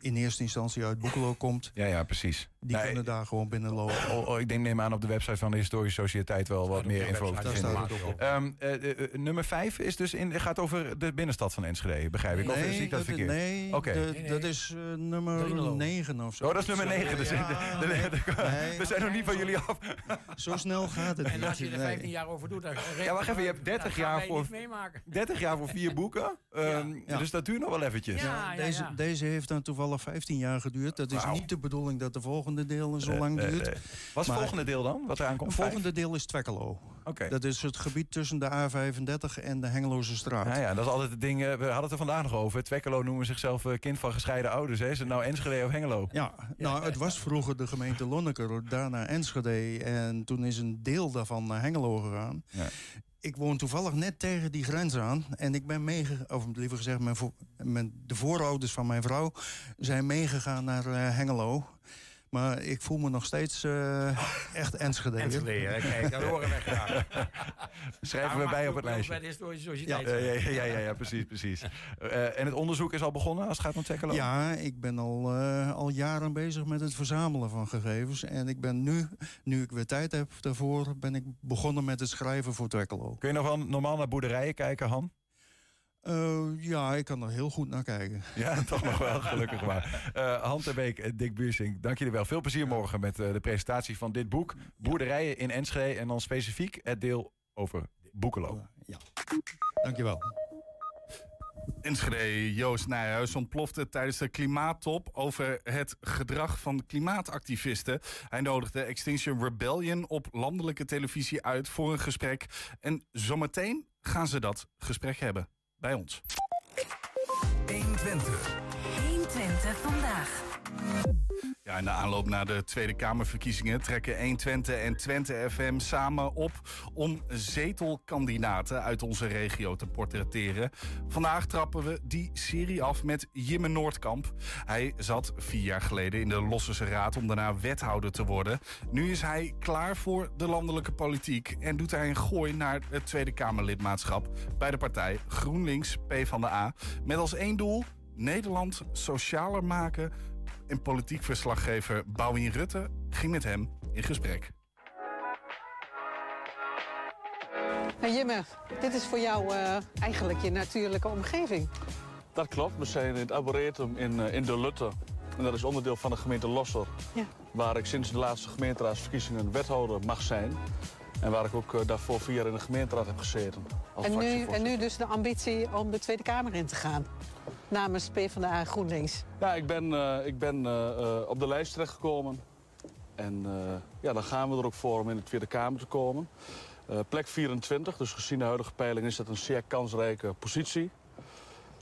in eerste instantie uit Boekelo komt. Ja, ja, precies. Die Nee, kunnen daar gewoon binnenlopen. oh, oh, ik denk, neem aan op de website van de Historische Sociëteit wel wat meer info website, te vinden. Ehm, eh, eh, eh, nummer 5 is dus in, gaat over de binnenstad van Enschede, begrijp ik. Of zie ik dat dat, verkeerd? nee, de- Nee, nee. dat is eh, nummer Drielo. 9 of zo. Oh, dat is nummer 9. Dus Ja, de- de- nee. de- Nee. we zijn nog niet van jullie af. Zo snel gaat het En als je er Nee. 15 jaar over doet, dan... Ja, wacht even, je hebt 30 dan gaan jaar voor- niet meemaken. 30 jaar voor vier boeken. Ehm, Ja. Dus dat duurt nog wel eventjes. Ja. Deze, ja. deze heeft dan toevallig 15 jaar geduurd. Dat is niet de bedoeling dat de volgende deel zo lang duurt. Wat is het volgende deel dan? Wat eraan komt? Het volgende deel is Twekkelo. Oké. Dat is het gebied tussen de A35 en de Hengeloze straat. Ja, ja, dat is altijd het ding. eh, We hadden het er vandaag nog over. Twekkelo noemen zichzelf eh, kind van gescheiden ouders. Hè? Is het nou Enschede of Hengelo? Ja, nou, het was vroeger de gemeente Lonneker, daarna Enschede. En toen is een deel daarvan naar Hengelo gegaan. Ja. Ik woon toevallig net tegen die grens aan. En ik ben meegegaan, of liever gezegd, mijn mijn, de voorouders van mijn vrouw zijn meegegaan naar eh, Hengelo. Maar ik voel me nog steeds eh, echt Enschede. Enschede, kijk, dat horen wij graag. Schrijven we bij op het lijstje. Bij de historische sociëteit. Ja, ja, ja, ja, precies, precies. Eh, en het onderzoek is al begonnen als het gaat om Twekkelo? Ja, ik ben al, eh, al jaren bezig met het verzamelen van gegevens. En ik ben nu, nu ik weer tijd heb daarvoor, ben ik begonnen met het schrijven voor Twekkelo. Kun je nog wel normaal naar boerderijen kijken, Han? Eh, ja, ik kan er heel goed naar kijken. Ja, toch nog wel, gelukkig maar. Eh Han Beek en Dick Buursing, dank jullie wel. Veel plezier morgen met eh, de presentatie van dit boek. Boerderijen in Enschede en dan specifiek het deel over Boekelo. Ja, dankjewel. Enschede Joost Nijhuis ontplofte tijdens de klimaattop over het gedrag van klimaatactivisten. Hij nodigde Extinction Rebellion op landelijke televisie uit voor een gesprek. En zometeen gaan ze dat gesprek hebben bij ons. 120. 120 vandaag. Ja, in de aanloop naar de Tweede Kamerverkiezingen trekken 120 en Twente FM samen op om zetelkandidaten uit onze regio te portretteren. Vandaag trappen we die serie af met Jimme Noordkamp. Hij zat vier jaar geleden in de Losserse Raad om daarna wethouder te worden. Nu is hij klaar voor de landelijke politiek en doet hij een gooi naar het Tweede Kamerlidmaatschap bij de partij GroenLinks PvdA. Met als één doel Nederland socialer maken en politiek verslaggever Bouwien Rutte ging met hem in gesprek. Hey Jimme, dit is voor jou eh, eigenlijk je natuurlijke omgeving. Dat klopt. We zijn in het Arboretum in, eh, in De Lutte. En dat is onderdeel van de gemeente Losser. Ja. Waar ik sinds de laatste gemeenteraadsverkiezingen wethouder mag zijn. En waar ik ook eh, daarvoor vier jaar in de gemeenteraad heb gezeten. Als En nu, en nu dus de ambitie om de Tweede Kamer in te gaan. Namens PvdA GroenLinks. Ja, ik ben, eh, ik ben eh, eh, op de lijst terechtgekomen. En ja, dan gaan we er ook voor om in de Tweede Kamer te komen. Plek 24, dus gezien de huidige peiling is dat een zeer kansrijke positie.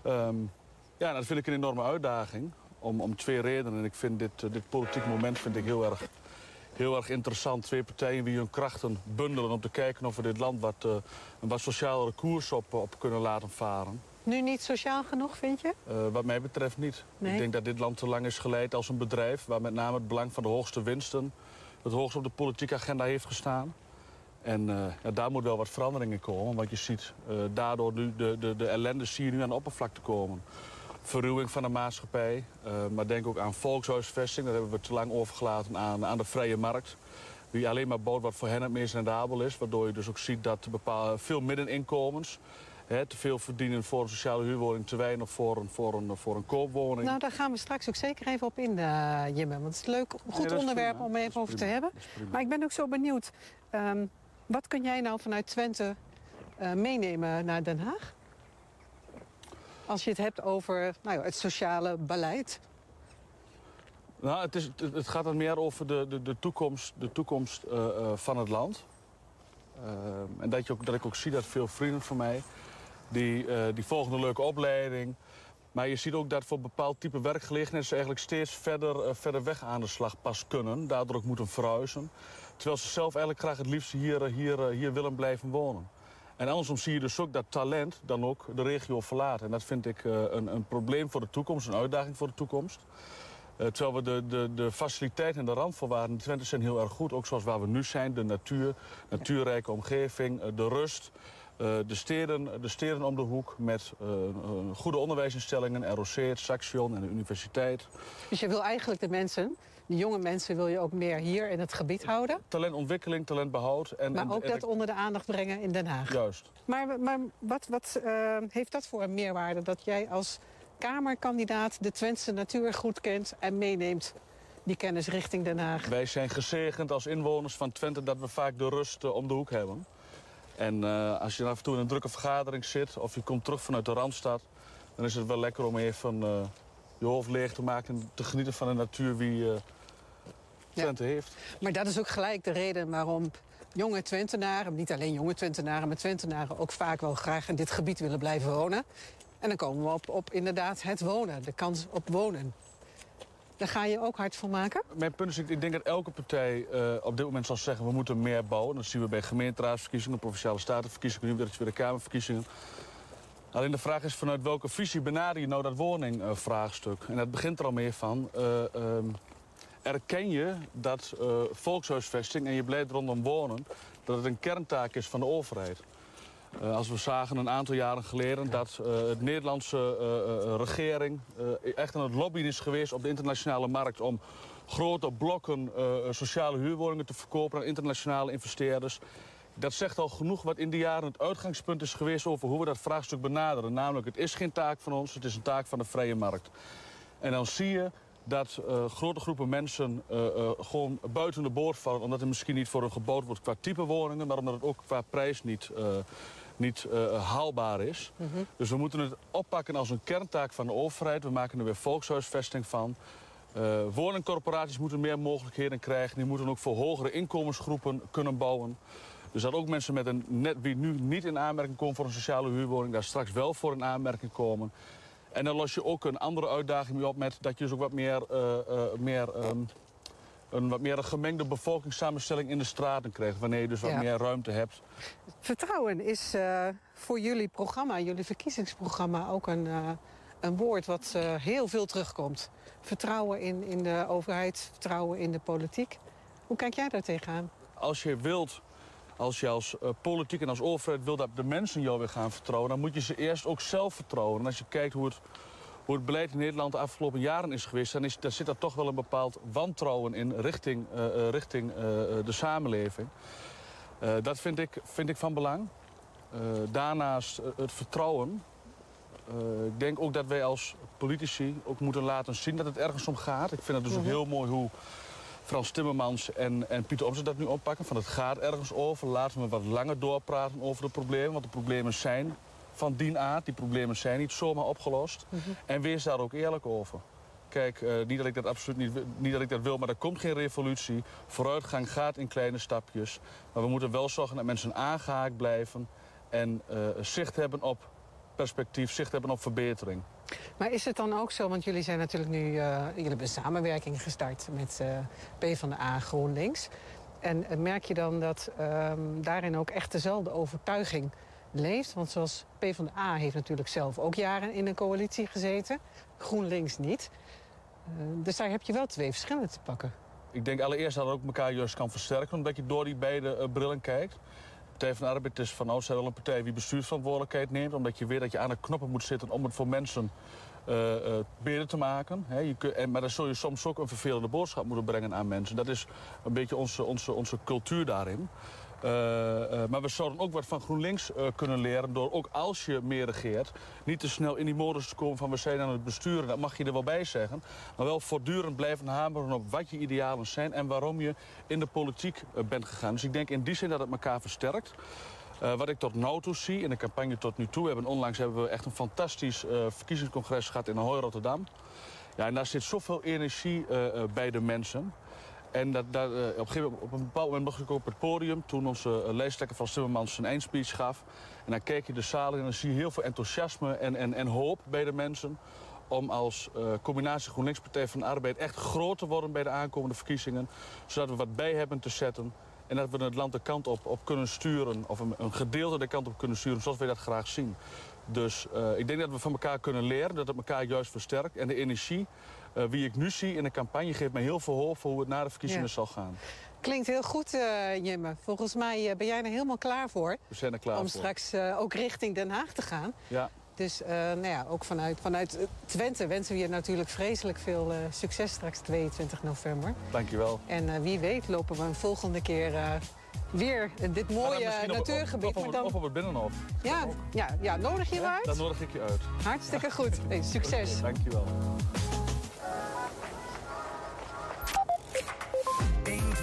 Ehm, ja, dat vind ik een enorme uitdaging. Om, om twee redenen. En ik vind dit, dit politiek moment vind ik heel erg, heel erg interessant. Twee partijen die hun krachten bundelen om te kijken of we dit land wat, eh, een wat socialere koers op, op kunnen laten varen. Nu niet sociaal genoeg, vind je? Eh, wat mij betreft niet. Nee? Ik denk dat dit land te lang is geleid als een bedrijf... waar met name het belang van de hoogste winsten... het hoogst op de politieke agenda heeft gestaan. En eh, ja, daar moet wel wat verandering in komen. Want je ziet eh, daardoor nu de, de, de ellende zie je nu aan de oppervlakte komen. Verruwing van de maatschappij. maar denk ook aan volkshuisvesting. Daar hebben we te lang overgelaten aan, aan de vrije markt. Die alleen maar bood wat voor hen het meest rendabel is. Waardoor je dus ook ziet dat bepaalde, veel middeninkomens... Te veel verdienen voor een sociale huurwoning, te weinig voor een, voor een, voor een koopwoning. Nou, daar gaan we straks ook zeker even op in, eh, Jimme. Want het is leuk, een goed dat is onderwerp prima. om even over te hebben. Maar ik ben ook zo benieuwd. ehm, wat kun jij nou vanuit Twente eh, meenemen naar Den Haag? Als je het hebt over nou ja, het sociale beleid. Nou, het, is, het, gaat dan meer over de, de, de toekomst, de toekomst eh, van het land. Eh, en dat, je ook, dat ik ook zie dat veel vrienden van mij... die, eh, die volgen een leuke opleiding... Maar je ziet ook dat voor bepaald type werkgelegenheden... ze eigenlijk steeds verder, eh, verder weg aan de slag pas kunnen. Daardoor ook moeten verhuizen. Terwijl ze zelf eigenlijk graag het liefst hier, eh, hier, hier willen blijven wonen. En andersom zie je dus ook dat talent dan ook de regio verlaat. En dat vind ik een, een probleem voor de toekomst, een uitdaging voor de toekomst. Uh, terwijl we de, de, de faciliteiten en de randvoorwaarden in Twente zijn heel erg goed. Ook zoals waar we nu zijn, de natuur, natuurrijke omgeving, de rust. Uh, de, steden, de steden om de hoek met uh, goede onderwijsinstellingen, ROC, Saxion en de universiteit. Dus je wil eigenlijk de mensen, de jonge mensen, wil je ook meer hier in het gebied houden? Talentontwikkeling, talentbehoud. En, maar en, ook en, dat onder de aandacht brengen in Den Haag? Juist. Maar, maar wat, wat uh, heeft dat voor een meerwaarde dat jij als Kamerkandidaat de Twentse natuur goed kent en meeneemt die kennis richting Den Haag? Wij zijn gezegend als inwoners van Twente dat we vaak de rust om de hoek hebben. En uh, als je af en toe in een drukke vergadering zit of je komt terug vanuit de Randstad... dan is het wel lekker om even uh, je hoofd leeg te maken... en te genieten van de natuur wie uh, Twente ja. heeft. Maar dat is ook gelijk de reden waarom jonge Twentenaren... niet alleen jonge Twentenaren, maar Twentenaren... ook vaak wel graag in dit gebied willen blijven wonen. En dan komen we op, op inderdaad het wonen, de kans op wonen. Daar ga je ook hard voor maken? Mijn punt is, ik denk dat elke partij uh, op dit moment zal zeggen... we moeten meer bouwen. Dat zien we bij gemeenteraadsverkiezingen, provinciale statenverkiezingen... nu weer de Kamerverkiezingen. Alleen de vraag is vanuit welke visie benader je nou dat woningvraagstuk? En dat begint er al meer van. Uh, erken je dat volkshuisvesting en je beleid rondom wonen... dat het een kerntaak is van de overheid? Uh, als we zagen een aantal jaren geleden dat de Nederlandse uh, regering echt aan het lobbyen is geweest op de internationale markt om grote blokken sociale huurwoningen te verkopen aan internationale investeerders. Dat zegt al genoeg wat in die jaren het uitgangspunt is geweest over hoe we dat vraagstuk benaderen. Namelijk, het is geen taak van ons, het is een taak van de vrije markt. En dan zie je dat grote groepen mensen gewoon buiten de boord vallen... omdat er misschien niet voor hun gebouwd wordt qua type woningen... maar omdat het ook qua prijs niet, niet haalbaar is. Dus we moeten het oppakken als een kerntaak van de overheid. We maken er weer volkshuisvesting van. woningcorporaties moeten meer mogelijkheden krijgen. Die moeten ook voor hogere inkomensgroepen kunnen bouwen. Dus dat ook mensen met een net, wie nu niet in aanmerking komen voor een sociale huurwoning... daar straks wel voor in aanmerking komen... En dan los je ook een andere uitdaging op met dat je dus ook wat meer, uh, meer um, een wat meer een gemengde bevolkingssamenstelling in de straten krijgt. Wanneer je dus wat ja. meer ruimte hebt. Vertrouwen is uh, voor jullie programma, jullie verkiezingsprogramma, ook een, een woord wat heel veel terugkomt. Vertrouwen in, in de overheid, vertrouwen in de politiek. Hoe kijk jij daar tegenaan? Als je wilt als je als uh, politiek en als overheid wil dat de mensen jou weer gaan vertrouwen... dan moet je ze eerst ook zelf vertrouwen. En als je kijkt hoe het, hoe het beleid in Nederland de afgelopen jaren is geweest... dan, is, dan zit er toch wel een bepaald wantrouwen in richting, uh, uh, richting de samenleving. dat vind ik, vind ik van belang. daarnaast het vertrouwen. ik denk ook dat wij als politici ook moeten laten zien dat het ergens om gaat. Ik vind het dus ook heel mooi hoe Frans Timmermans en, en Pieter Omtzigt dat nu oppakken. Van het gaat ergens over. Laten we wat langer doorpraten over de problemen. Want de problemen zijn van die aard. Die problemen zijn niet zomaar opgelost. Mm -hmm. En wees daar ook eerlijk over. Kijk, uh, niet dat ik dat absoluut niet, niet dat ik dat wil, maar er komt geen revolutie. Vooruitgang gaat in kleine stapjes. Maar we moeten wel zorgen dat mensen aangehaakt blijven en uh, zicht hebben op perspectief, zicht hebben op verbetering. Maar is het dan ook zo, want jullie zijn natuurlijk nu, uh, jullie hebben een samenwerking gestart met uh, PvdA GroenLinks. En merk je dan dat um, daarin ook echt dezelfde overtuiging leeft? Want zoals PvdA heeft natuurlijk zelf ook jaren in een coalitie gezeten, GroenLinks niet. dus daar heb je wel twee verschillen te pakken. Ik denk allereerst dat het ook elkaar juist kan versterken, omdat je door die beide brillen kijkt. Partij van de Arbeid is van oudsher wel een partij die bestuursverantwoordelijkheid neemt. Omdat je weet dat je aan de knoppen moet zitten om het voor mensen uh, beter te maken. Je maar dan zul je soms ook een vervelende boodschap moeten brengen aan mensen. Dat is een beetje onze, onze, onze cultuur daarin. Uh, uh, maar we zouden ook wat van GroenLinks uh, kunnen leren... door ook als je meer regeert... niet te snel in die modus te komen van we zijn aan het besturen. Dat mag je er wel bij zeggen. Maar wel voortdurend blijven hameren op wat je idealen zijn... en waarom je in de politiek bent gegaan. Dus ik denk in die zin dat het elkaar versterkt. Wat ik tot nu toe zie, in de campagne tot nu toe... Hebben, onlangs hebben we echt een fantastisch verkiezingscongres gehad in Ahoy, Rotterdam. Ja, en daar zit zoveel energie bij de mensen... En dat, dat, uh, op, een bepaald moment mocht ik op het podium... toen onze uh, lijsttrekker van Timmermans zijn eindspeech gaf. En dan keek je de zaal in en dan zie je heel veel enthousiasme en, en, en hoop bij de mensen... om als uh, combinatie GroenLinks Partij van de Arbeid echt groot te worden bij de aankomende verkiezingen. Zodat we wat bij hebben te zetten. En dat we het land de kant op, op kunnen sturen, of een, gedeelte de kant op kunnen sturen, zoals wij dat graag zien. Dus ik denk dat we van elkaar kunnen leren, dat het elkaar juist versterkt. En de energie, uh, wie ik nu zie in de campagne, geeft me heel veel hoop voor hoe het na de verkiezingen ja. zal gaan. Klinkt heel goed, uh, Jimme. Volgens mij ben jij er helemaal klaar voor. We zijn er klaar om voor. Om straks ook richting Den Haag te gaan. Ja. Dus nou ja, ook vanuit, vanuit Twente wensen we je natuurlijk vreselijk veel succes straks 22 november. Dankjewel. En wie weet lopen we een volgende keer weer dit mooie natuurgebied. Of, of, dan... of op het Binnenhof. Ja, ja, ja, nodig je uit? Dan nodig ik je uit. Hartstikke goed. Hey, succes. Dankjewel.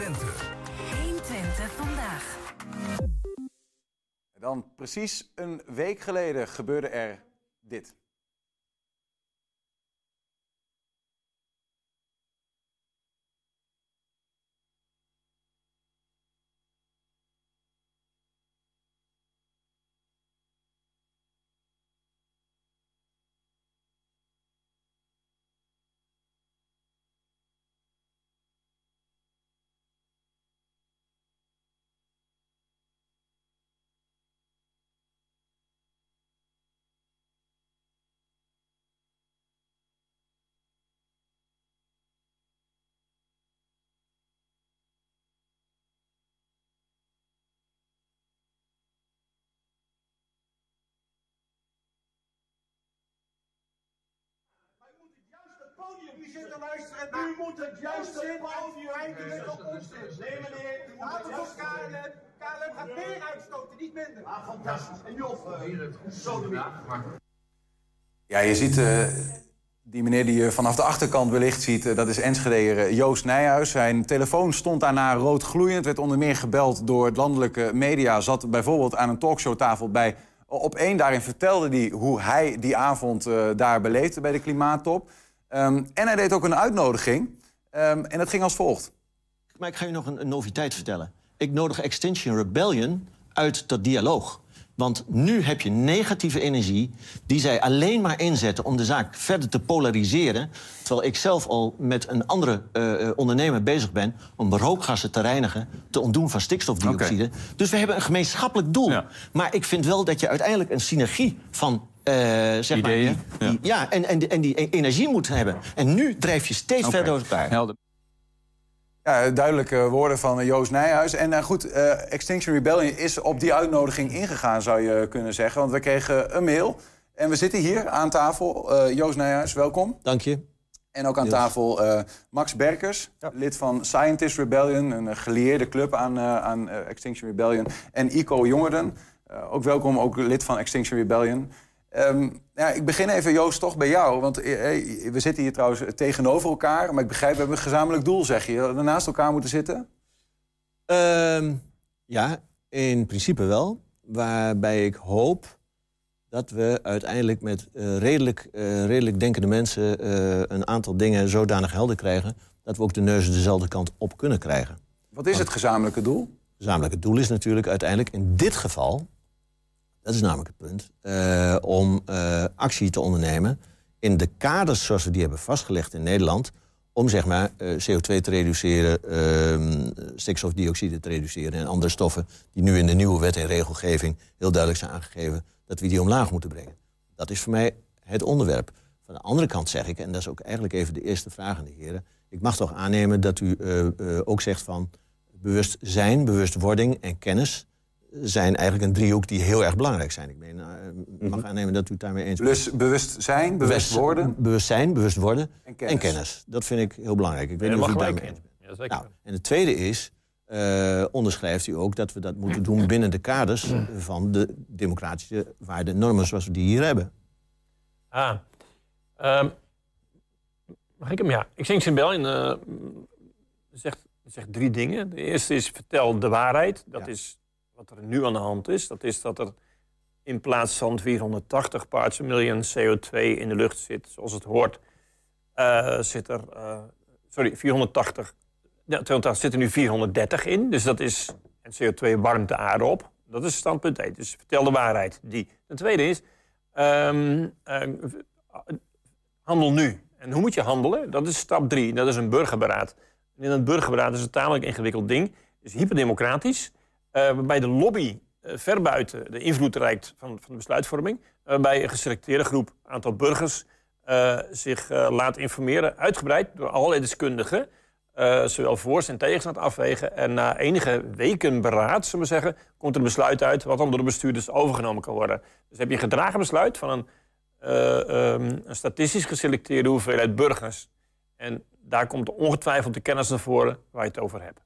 120. 120 vandaag. Dan precies een week geleden gebeurde er dit. Podium. Wie zit te luisteren? U moet het juiste podium eindelijk op ons Nee meneer, u moet het juiste KLM. KLM gaat meer uitstoten, niet minder. Ah, fantastisch. En Jof, zo Ja, je ziet... Uh, die meneer die je vanaf de achterkant wellicht ziet, uh, dat is Enschede Joost Nijhuis. Zijn telefoon stond daarna rood gloeiend. Werd onder meer gebeld door het landelijke media. Zat bijvoorbeeld aan een talkshowtafel bij op één. Daarin vertelde hij hoe hij die avond uh, daar beleefde bij de klimaattop. Um, en hij deed ook een uitnodiging. Um, en dat ging als volgt. Maar ik ga je nog een, een noviteit vertellen. Ik nodig Extinction Rebellion uit dat dialoog. Want nu heb je negatieve energie die zij alleen maar inzetten om de zaak verder te polariseren. Terwijl ik zelf al met een andere uh, ondernemer bezig ben om rookgassen te reinigen, te ontdoen van stikstofdioxide. Okay. Dus we hebben een gemeenschappelijk doel. Ja. Maar ik vind wel dat je uiteindelijk een synergie van uh, zeg Ideeën? maar, die, die, ja. ja, en, en, en die energie moet hebben. En nu drijf je steeds okay. verder door elkaar. Helder. Ja, duidelijke woorden van Joost Nijhuis. En uh, goed, uh, Extinction Rebellion is op die uitnodiging ingegaan, zou je kunnen zeggen. Want we kregen een mail. En we zitten hier aan tafel. Uh, Joost Nijhuis, welkom. Dank je. En ook aan tafel Max Berkers, ja. lid van Scientist Rebellion, een geleerde club aan, aan Extinction Rebellion. En Ico Jongeren, ook welkom, ook lid van Extinction Rebellion. Um, ja, ik begin even, Joost, toch bij jou. Want eh, we zitten hier trouwens tegenover elkaar. Maar ik begrijp, we hebben een gezamenlijk doel, zeg je. Dat we naast elkaar moeten zitten? Um, ja, in principe wel. Waarbij ik hoop dat we uiteindelijk met uh, redelijk, uh, redelijk denkende mensen... Uh, een aantal dingen zodanig helder krijgen... dat we ook de neuzen dezelfde kant op kunnen krijgen. Wat is Want, het gezamenlijke doel? Het gezamenlijke doel is natuurlijk uiteindelijk in dit geval... Dat is namelijk het punt. Uh, om uh, actie te ondernemen in de kaders zoals we die hebben vastgelegd in Nederland. Om zeg maar uh, CO2 te reduceren, stikstofdioxide te reduceren en andere stoffen die nu in de nieuwe wet en regelgeving heel duidelijk zijn aangegeven, dat we die omlaag moeten brengen. Dat is voor mij het onderwerp. Van de andere kant zeg ik, en dat is ook eigenlijk even de eerste vraag aan de heren. Ik mag toch aannemen dat u ook zegt van bewustzijn, bewustwording en kennis zijn eigenlijk een driehoek die heel erg belangrijk zijn. Ik uh, mag aannemen dat u het daarmee eens bent. Dus bewust zijn, bewust worden? Bewust zijn, bewust worden en kennis. en kennis. Dat vind ik heel belangrijk. Ik weet niet of u daarmee eens bent. Ja, nou, en het tweede is, uh, onderschrijft u ook dat we dat moeten doen binnen de kaders van de democratische waarden en normen zoals we die hier hebben. Ah, um, mag ik hem? Ja. Extinction Rebellion uh, zegt, zegt drie dingen. De eerste is vertel de waarheid. Dat ja. is wat er nu aan de hand is. Dat is dat er in plaats van 480 parts per miljoen CO2 in de lucht zit, zoals het hoort, uh, zit er, uh, sorry, 480, ja, 280 zit er nu 430 in. Dus dat is, en CO2 warmt de aarde op. Dat is standpunt 1. Dus vertel de waarheid. Die. Ten tweede is, um, uh, handel nu. En hoe moet je handelen? Dat is stap 3. Dat is een burgerberaad. En in een burgerberaad is een tamelijk ingewikkeld ding. is hyperdemocratisch. Eh, waarbij de lobby eh, ver buiten de invloed reikt van, van de besluitvorming. Waarbij een geselecteerde groep, aantal burgers, eh, zich eh, laat informeren. Uitgebreid door allerlei deskundigen. eh, zowel voor's en tegens aan het afwegen. En na enige weken beraad, zullen we zeggen, komt er een besluit uit... wat dan door de bestuurders overgenomen kan worden. Dus heb je een gedragen besluit van een, eh, ehm, een statistisch geselecteerde hoeveelheid burgers. En daar komt ongetwijfeld de kennis naar voren waar je het over hebt.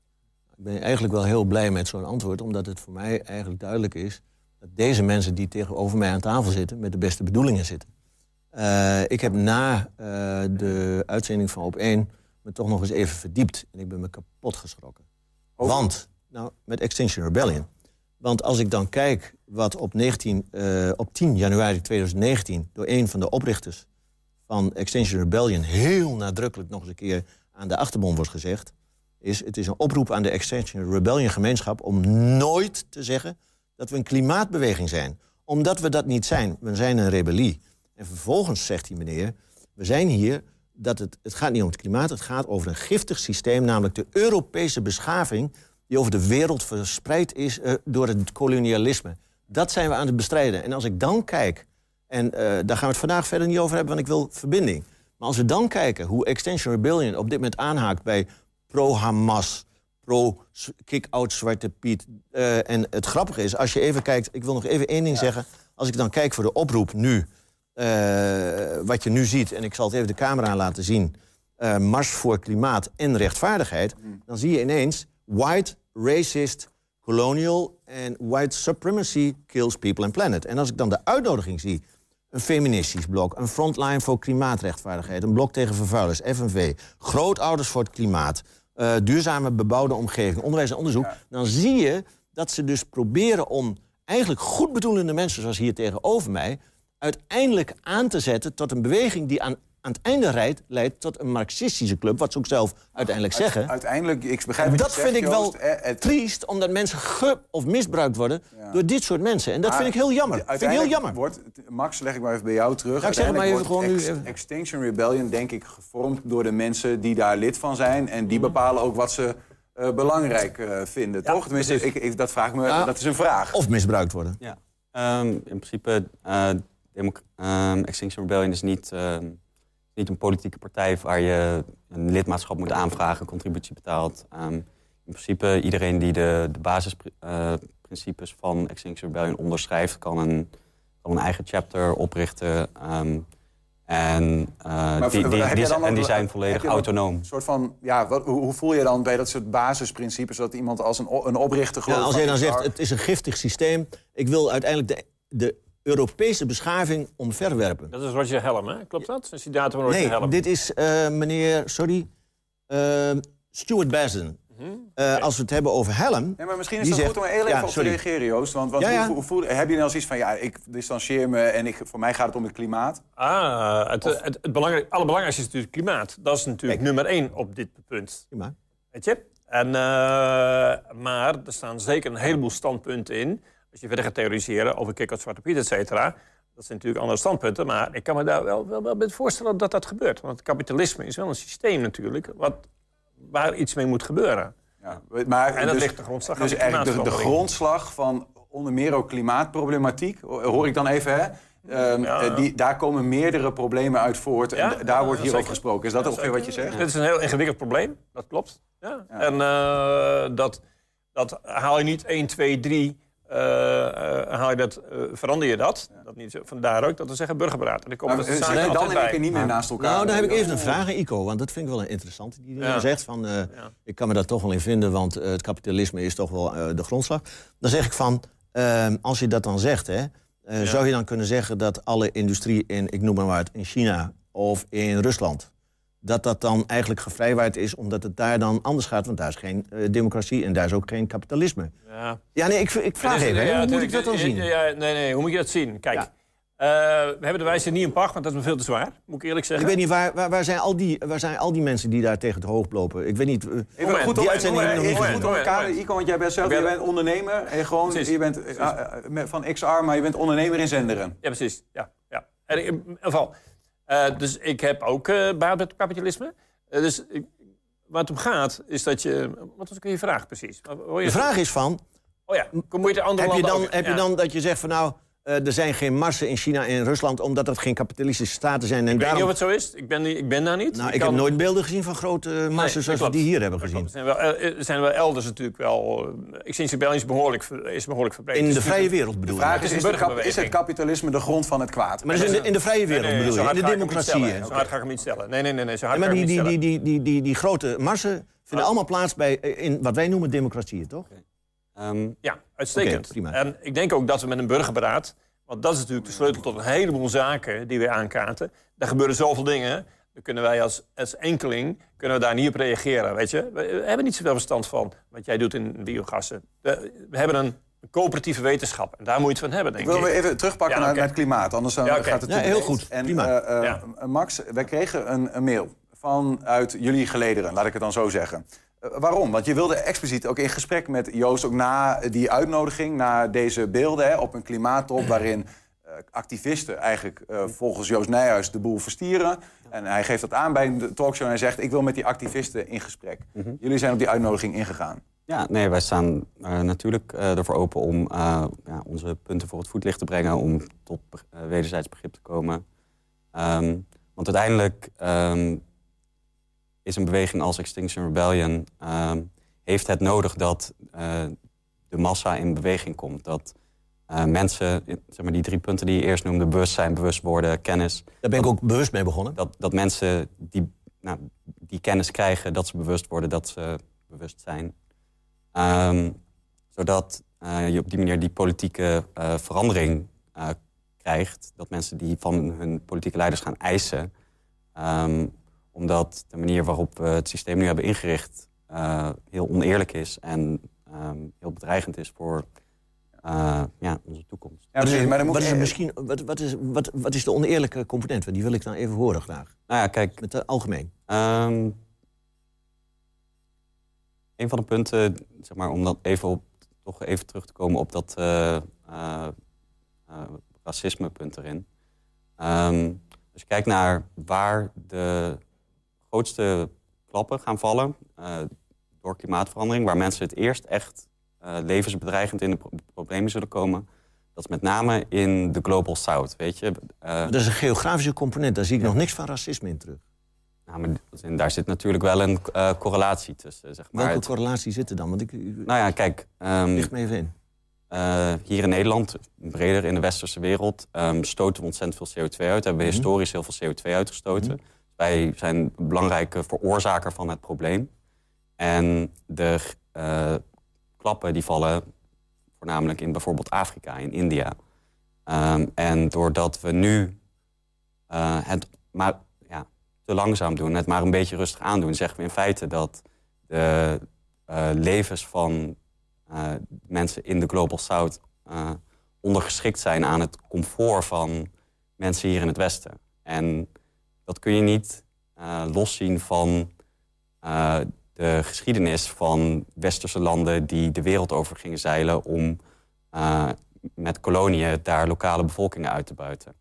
Ik ben eigenlijk wel heel blij met zo'n antwoord, omdat het voor mij eigenlijk duidelijk is dat deze mensen die tegenover mij aan tafel zitten, met de beste bedoelingen zitten. Eh, ik heb na eh, de uitzending van Op 1 me toch nog eens even verdiept en ik ben me kapot geschrokken. Want, nou, met Extinction Rebellion. Want als ik dan kijk wat op, 19, eh, op 10 januari 2019 door een van de oprichters van Extinction Rebellion heel nadrukkelijk nog eens een keer aan de achterbom wordt gezegd, is het is een oproep aan de Extinction Rebellion gemeenschap om nooit te zeggen dat we een klimaatbeweging zijn. Omdat we dat niet zijn. We zijn een rebellie. En vervolgens zegt die meneer, we zijn hier dat het, het gaat niet om het klimaat, het gaat over een giftig systeem, namelijk de Europese beschaving die over de wereld verspreid is eh, door het kolonialisme. Dat zijn we aan het bestrijden. En als ik dan kijk, en eh, daar gaan we het vandaag verder niet over hebben, want ik wil verbinding. Maar als we dan kijken hoe Extinction Rebellion op dit moment aanhaakt bij pro-Hamas, pro-kick-out Zwarte Piet. eh, en het grappige is, als je even kijkt, ik wil nog even één ding zeggen. Als ik dan kijk voor de oproep nu, eh, wat je nu ziet, en ik zal het even de camera laten zien. eh, Mars voor klimaat en rechtvaardigheid. Dan zie je ineens white, racist, colonial en white supremacy kills people and planet. En als ik dan de uitnodiging zie, een feministisch blok, een frontline voor klimaatrechtvaardigheid, een blok tegen vervuilers, FNV, grootouders voor het klimaat, eh, duurzame bebouwde omgeving, onderwijs en onderzoek, dan zie je dat ze dus proberen om eigenlijk goedbedoelende mensen, zoals hier tegenover mij, uiteindelijk aan te zetten tot een beweging die aan, aan het einde rijdt, leidt tot een marxistische club, wat ze ook zelf uiteindelijk zeggen. Uiteindelijk, ik begrijp En wat dat je zegt, vind ik wel Joost. Eh, het- triest, omdat mensen ge- of misbruikt worden door dit soort mensen. En dat Maar vind ik heel jammer. Vind ik heel uiteindelijk jammer. Wordt, Max, leg ik maar even bij jou terug. Ja, ik zeg het maar even gewoon nu Ex- Extinction Rebellion, denk ik, gevormd door de mensen die daar lid van zijn. En die bepalen ook wat ze eh, belangrijk eh, vinden, toch? Tenminste, ik, ik, dat vraag me, Ja. dat is een vraag. Of misbruikt worden. Ja. Ehm, in principe, eh democ- ehm, Extinction Rebellion is niet, ehm, niet een politieke partij waar je een lidmaatschap moet aanvragen, contributie betaalt. Ehm, in principe, iedereen die de, de basisprincipes van Extinction Rebellion onderschrijft, kan een, kan een eigen chapter oprichten. ehm, en eh, Maar die, die, die, en die zijn volledig autonoom. Een soort van, ja, wat, hoe, hoe voel je dan bij dat soort basisprincipes... dat iemand als een, een oprichter Ja, gelooft... als jij dan zegt, het is een giftig systeem. Ik wil uiteindelijk de, de Europese beschaving omverwerpen. Dat is Roger Helm, hè? Klopt dat? Een citaat van Roger Nee, Helm. dit is eh, meneer, sorry, eh, Stuart Basden. Eh, Als we het hebben over Helm... Ja, maar misschien is die het zegt- goed om er heel Ja, even op te reageren, Joost. Want, want Ja, ja. Hoe, hoe heb je dan zoiets van, ja, ik distancieer me... en ik, voor mij gaat het om het klimaat? Ah, het, het, het belangrijk, allerbelangrijkste is natuurlijk klimaat. Dat is natuurlijk nummer één op dit punt. Prima. Weet je? En, eh, maar er staan zeker een heleboel standpunten in. Als je verder gaat theoriseren over kick Zwarte Piet, et cetera. Dat zijn natuurlijk andere standpunten. Maar ik kan me daar wel, wel, wel bij voorstellen dat dat gebeurt. Want het kapitalisme is wel een systeem natuurlijk... Wat, waar iets mee moet gebeuren. Ja, maar en dat dus, ligt de grondslag aan Dus de eigenlijk de, grondslag van onder meer ook klimaatproblematiek, hoor ik dan even, hè? Ehm, Ja. eh, Die, daar komen meerdere problemen uit voort. En Ja, daar wordt hier over gesproken. Is dat ongeveer wat je zegt? Dit is een heel ingewikkeld probleem, dat klopt. Ja. En eh, dat, dat haal je niet 1, 2, 3, eh, eh, haal je dat, eh, verander je dat. dat niet zo. Vandaar ook dat we zeggen burgerberaad. En er komen eh, zaken dan bij. keer niet meer naast elkaar. Nou, dan heb ik even een vraag aan Ico, want dat vind ik wel een interessante die Ja. zegt. Van, eh, Ik kan me daar toch wel in vinden, want eh, het kapitalisme is toch wel eh, de grondslag. Dan zeg ik van, ehm, als je dat dan zegt, hè, Ja. zou je dan kunnen zeggen dat alle industrie in, ik noem maar wat, in China of in Rusland, dat dat dan eigenlijk gevrijwaard is, omdat het daar dan anders gaat, want daar is geen eh, democratie en daar is ook geen kapitalisme. Ja. Ja, nee, ik, ik vraag even, ja, hoe moet ik tuurlijk, dat dan zien? Ja, nee, nee, hoe moet je dat zien? Kijk, eh, we hebben de wijze niet in pacht, want dat is me veel te zwaar. Moet ik eerlijk Ik zeggen. weet niet, waar, waar, waar, zijn al die, waar zijn al die mensen die daar tegen het hoog lopen? Ik weet niet. eh, Even goed die om, uitzending heb ik nog niet goed om elkaar, Ico, want jij bent zelf Ik je ben- bent ondernemer. En gewoon, Precies. je bent met- van XR, maar je bent ondernemer in Zenderen. Ja, precies. Ja, ja. En in ieder geval, eh, dus ik heb ook eh baat met kapitalisme. Eh, dus ik- waar het om gaat, is dat je... Wat was ook je vraag precies? Je De vraag is van... Oh ja, kom je de andere Heb je, dan, ook- heb je dan dat je zegt van nou, eh, er zijn geen marsen in China en in Rusland... omdat dat geen kapitalistische staten zijn. En Ik weet daarom... niet of het zo is. Ik ben, niet- ik ben daar niet. Nou, Ik ik kan- heb nooit beelden gezien van grote marsen Nee, zoals we die hier hebben gezien. Er zijn wel, er zijn wel elders natuurlijk wel... eh, Extinction Rebellion is behoorlijk, is behoorlijk verbreed. In Het de vrije wereld bedoel De vraag ik. is, Het is, de het kapitalisme de grond van het kwaad? Maar in de, in de vrije wereld Nee, nee, bedoel je, in de ga ik hem niet democratie. stellen. Zo hard ga ik hem niet stellen. Nee, nee, nee, nee zo hard maar ik die, die, die, die, die, die, die grote marsen vinden allemaal plaats bij, eh, in wat wij noemen democratieën, toch? Ehm, Ja, uitstekend. En ik denk ook dat we met een burgerberaad... want dat is natuurlijk de sleutel tot een heleboel zaken die we aankaarten. Daar gebeuren zoveel dingen. Dan kunnen wij als, als enkeling kunnen we daar niet op reageren. Weet je? We, we hebben niet zoveel verstand van wat jij doet in biogassen. We, we hebben een coöperatieve wetenschap. En daar moet je het van hebben, denk Ik ik. wil weer even terugpakken Ja, naar, het klimaat, anders dan Ja, gaat het Ja, heel goed. En Prima. eh, eh, Ja. Max, wij kregen een, een mail vanuit jullie gelederen, laat ik het dan zo zeggen. Eh, waarom? Want je wilde expliciet ook in gesprek met Joost, ook na die uitnodiging, na deze beelden hè, op een klimaattop waarin eh, activisten eigenlijk eh, volgens Joost Nijhuis de boel verstieren. En hij geeft dat aan bij een talkshow en hij zegt, ik wil met die activisten in gesprek. Jullie zijn op die uitnodiging ingegaan. Ja, nee, wij staan natuurlijk ervoor open om ja, onze punten voor het voetlicht te brengen, om tot wederzijds begrip te komen. Ehm, want uiteindelijk ehm, is een beweging als Extinction Rebellion ehm, heeft het nodig dat eh, de massa in beweging komt. Dat eh, mensen, zeg maar die drie punten die je eerst noemde, bewustzijn, bewust worden, kennis. Daar ben ik ook bewust mee begonnen. Dat, dat mensen die, nou, die kennis krijgen, dat ze bewust worden, dat ze bewust zijn. Ehm, zodat eh, je op die manier die politieke verandering krijgt. Dat mensen die van hun politieke leiders gaan eisen. Ehm, omdat de manier waarop we het systeem nu hebben ingericht eh, heel oneerlijk is en ehm, heel bedreigend is voor eh, ja, onze toekomst. Ja, precies, maar dan moet wat, is er misschien, wat, wat, is, wat, wat is de oneerlijke component? Want Die wil ik dan even horen graag. Nou ja, kijk. Met de algemeen. Ehm, een van de punten, zeg maar, om dat even op, toch even terug te komen op dat eh eh, eh, racisme-punt erin. Ehm, als je kijkt naar waar de grootste klappen gaan vallen eh, door klimaatverandering, waar mensen het eerst echt eh, levensbedreigend in de pro- problemen zullen komen, dat is met name in de Global South, weet je. Eh, dat is een geografische component. Daar zie ik nog niks van racisme in terug. nou, maar daar zit natuurlijk wel een correlatie tussen, zeg maar. Welke correlatie zit er dan? Want ik, nou ja, kijk. ehm, Licht me even in. hier in Nederland, breder in de westerse wereld, ehm, stoten we ontzettend veel CO2 uit. Hebben we Mhm. historisch heel veel CO2 uitgestoten. Wij zijn een belangrijke veroorzaker van het probleem. En de eh, klappen die vallen voornamelijk in bijvoorbeeld Afrika, in India. Ehm, en doordat we nu eh, het maar ja, te langzaam doen, het maar een beetje rustig aandoen, zeggen we in feite dat de eh, levens van mensen in de Global South ondergeschikt zijn aan het comfort van mensen hier in het Westen. En dat kun je niet eh, loszien van eh, de geschiedenis van westerse landen die de wereld over gingen zeilen om eh, met koloniën daar lokale bevolkingen uit te buiten.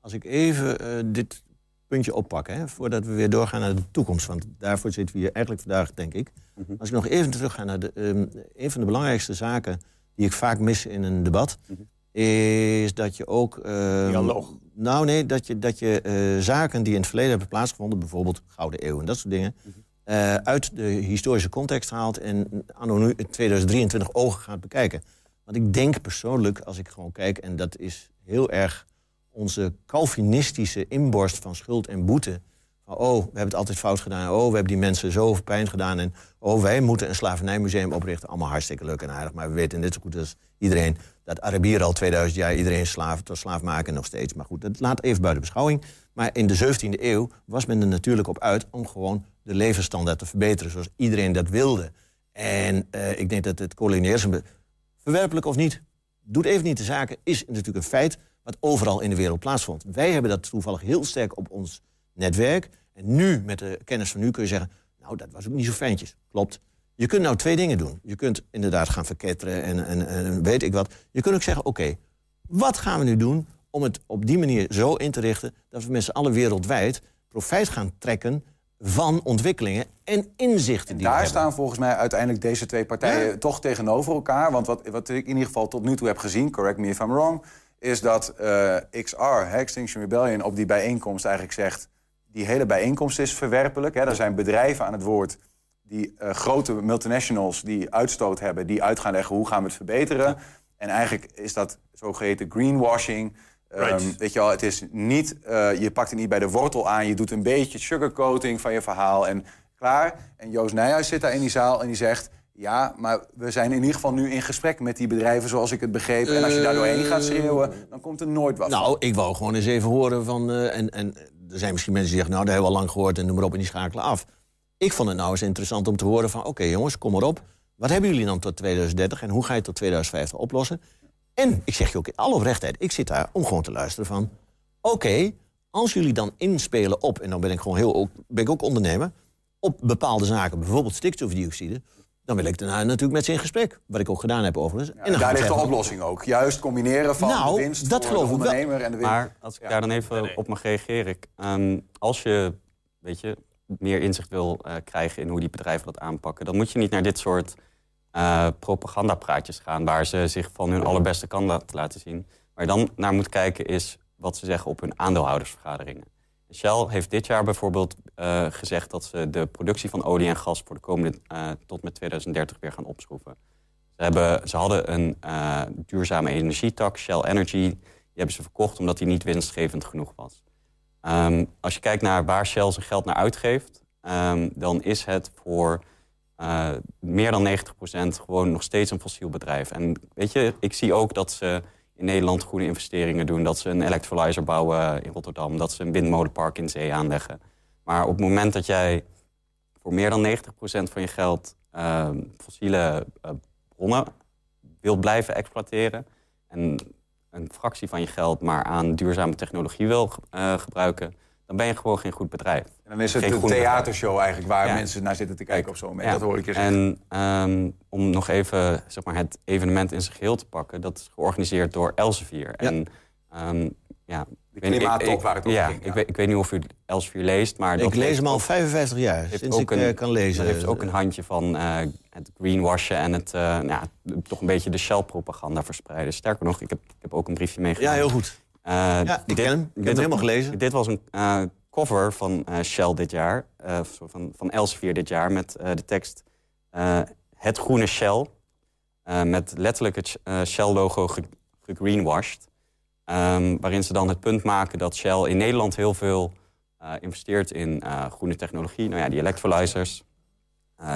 Als ik even dit puntje oppak, hè, voordat we weer doorgaan naar de toekomst. Want daarvoor zitten we hier eigenlijk vandaag, denk ik. Mhm. Als ik nog even terug ga naar de, ehm, een van de belangrijkste zaken die ik vaak mis in een debat, Mhm. Is dat je ook. ehm, Dialoog. Nou, nee, dat je, dat je eh, zaken die in het verleden hebben plaatsgevonden, bijvoorbeeld Gouden Eeuw en dat soort dingen, Mhm. eh, uit de historische context haalt en anno nu in 2023 ogen gaat bekijken. Want ik denk persoonlijk, als ik gewoon kijk, en dat is heel erg onze Calvinistische inborst van schuld en boete. Oh, we hebben het altijd fout gedaan. Oh, we hebben die mensen zoveel pijn gedaan. En oh, wij moeten een slavernijmuseum oprichten. Allemaal hartstikke leuk en aardig. Maar we weten net zo goed als iedereen dat Arabieren al 2000 jaar iedereen slaaf, tot slaaf maken nog steeds. Maar goed, dat laat even buiten beschouwing. Maar in de 17e eeuw was men er natuurlijk op uit om gewoon de levensstandaard te verbeteren. Zoals iedereen dat wilde. En eh, ik denk dat het kolonialisme, verwerpelijk of niet, doet even niet de zaken, is natuurlijk een feit wat overal in de wereld plaatsvond. Wij hebben dat toevallig heel sterk op ons netwerk. En nu, met de kennis van nu, kun je zeggen... nou, dat was ook niet zo fijntjes. Klopt. Je kunt nou twee dingen doen. Je kunt inderdaad gaan verketteren en, en, en weet ik wat. Je kunt ook zeggen, oké, wat gaan we nu doen... om het op die manier zo in te richten... dat we met z'n allen wereldwijd profijt gaan trekken van ontwikkelingen en inzichten die we Daar staan volgens mij uiteindelijk deze twee partijen toch tegenover elkaar. Want wat, wat ik in ieder geval tot nu toe heb gezien, correct me if I'm wrong, is dat eh, XR, Extinction Rebellion, op die bijeenkomst eigenlijk zegt: die hele bijeenkomst is verwerpelijk. Hè. Er zijn bedrijven aan het woord die eh, grote multinationals die uitstoot hebben, die uit gaan leggen hoe gaan we het verbeteren. En eigenlijk is dat zogeheten greenwashing. Ehm, weet je wel, het is niet, eh, je pakt het niet bij de wortel aan. Je doet een beetje sugarcoating van je verhaal en klaar. En Joost Nijhuis zit daar in die zaal en die zegt... ja, maar we zijn in ieder geval nu in gesprek met die bedrijven zoals ik het begreep. En als je daar doorheen gaat schreeuwen, dan komt er nooit wat Nou, ik wou gewoon eens even horen van... eh, en, en er zijn misschien mensen die zeggen, nou, dat hebben we al lang gehoord... en noem maar op, en die schakelen af. Ik vond het nou eens interessant om te horen van... oké jongens, kom maar op. Wat hebben jullie dan tot 2030 en hoe ga je het tot 2050 oplossen? En ik zeg je ook in alle oprechtheid, ik zit daar om gewoon te luisteren van... oké, als jullie dan inspelen op... en dan ben ik gewoon heel, ben ik ook ondernemer... op bepaalde zaken, bijvoorbeeld stikstofdioxide... dan wil ik daarna natuurlijk met ze in gesprek. Wat ik ook gedaan heb overigens. en dan gaan daar ligt de zeggen- oplossing ook. Juist combineren van Nou, de winst dat voor geloof de ik wel. ondernemer en de winst. Maar als ik daar dan even op mag reageren. ehm, als je, weet je meer inzicht wil eh, krijgen in hoe die bedrijven dat aanpakken... dan moet je niet naar dit soort eh, propagandapraatjes gaan... waar ze zich van hun allerbeste kant laten- laten zien. Waar je dan naar moet kijken is wat ze zeggen op hun aandeelhoudersvergaderingen. Shell heeft dit jaar bijvoorbeeld eh, gezegd dat ze de productie van olie en gas... voor de komende eh, tot met 2030 weer gaan opschroeven. Ze, hebben, ze hadden een eh, duurzame energietak, Shell Energy. Die hebben ze verkocht omdat die niet winstgevend genoeg was. Ehm, als je kijkt naar waar Shell zijn geld naar uitgeeft... ehm, dan is het voor meer dan 90% gewoon nog steeds een fossiel bedrijf. En weet je, ik zie ook dat ze Nederland goede investeringen doen. Dat ze een electrolyzer bouwen in Rotterdam. Dat ze een windmolenpark in zee aanleggen. Maar op het moment dat jij voor meer dan 90% van je geld ehm, fossiele eh, bronnen wil blijven exploiteren... en een fractie van je geld maar aan duurzame technologie wil eh, gebruiken... dan ben je gewoon geen goed bedrijf. En dan is het Geen een bedrijf. theatershow eigenlijk waar Ja. mensen naar zitten te kijken op zo'n moment. Ja. Dat hoor ik je zeggen. En ehm, om nog even zeg maar, het evenement in zijn geheel te pakken... dat is georganiseerd door Elsevier. En, ehm, ja, ik weet niet- ik- klimaattop ik- waar het over ja, ging, ja. Ik, weet, ik weet niet of u Elsevier leest, maar... Ik lees hem al ook- 55 jaar, sinds ook ik een- eh, kan lezen. Dat heeft ook een handje van eh, het greenwashen en het, eh, nou, ja, toch een beetje de Shell-propaganda verspreiden. Sterker nog, ik heb, ik heb ook een briefje meegenomen. Ja, heel goed. Eh, Ja, ik ken hem. Ik heb hem helemaal gelezen. Dit was een eh, cover van eh, Shell dit jaar, van, van Elsevier dit jaar, met de tekst Het groene Shell. met letterlijk het Shell-logo ge- gegreenwashed. Ehm, waarin ze dan het punt maken dat Shell in Nederland heel veel investeert in groene technologie. Nou ja, die electrolyzers,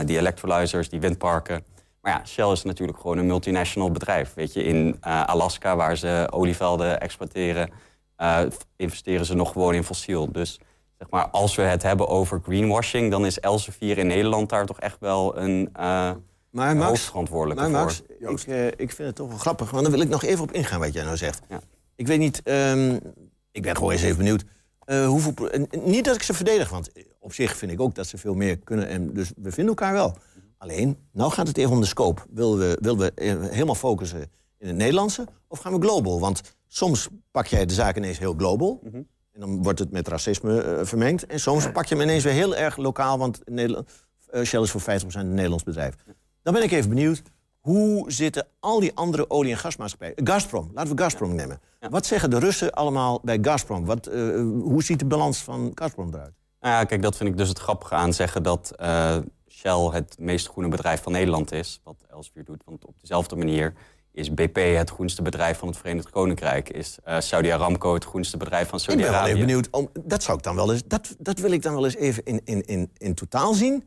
die electrolyzers, die windparken. Maar ja, Shell is natuurlijk gewoon een multinational bedrijf. Weet je, in eh, Alaska, waar ze olievelden exploiteren, eh, investeren ze nog gewoon in fossiel. Dus zeg maar, als we het hebben over greenwashing, dan is Elsevier in Nederland daar toch echt wel een uh, Maar Max, hoofdverantwoordelijke maar Max, voor. ik, ik vind het toch wel grappig. Want dan wil ik nog even op ingaan wat jij nou zegt. Ik weet niet, ehm, ik ben gewoon eens even benieuwd. hoeveel, niet dat ik ze verdedig, want op zich vind ik ook dat ze veel meer kunnen. En dus we vinden elkaar wel. Alleen, nou gaat het even om de scope. Willen we, willen we eh, helemaal focussen in het Nederlandse of gaan we global? Want soms pak jij de zaak ineens heel global. Mhm. En dan wordt het met racisme eh, vermengd. En soms pak je hem ineens weer heel erg lokaal, want Nederland, eh, Shell is voor 50% een Nederlands bedrijf. Dan ben ik even benieuwd, hoe zitten al die andere olie- en gasmaatschappijen... Gazprom, laten we Gazprom nemen. Wat zeggen de Russen allemaal bij Gazprom? Wat, hoe ziet de balans van Gazprom eruit? Nou ja, kijk, dat vind ik dus het grappige aan zeggen dat Shell het meest groene bedrijf van Nederland is. Wat Elsevier doet. Want op dezelfde manier is BP het groenste bedrijf van het Verenigd Koninkrijk. Is eh, Saudi Aramco het groenste bedrijf van Ik ben wel Saudi-Arabië. benieuwd. Om, dat, zou ik dan wel eens, dat, dat wil ik dan wel eens even in, in, in, in totaal zien.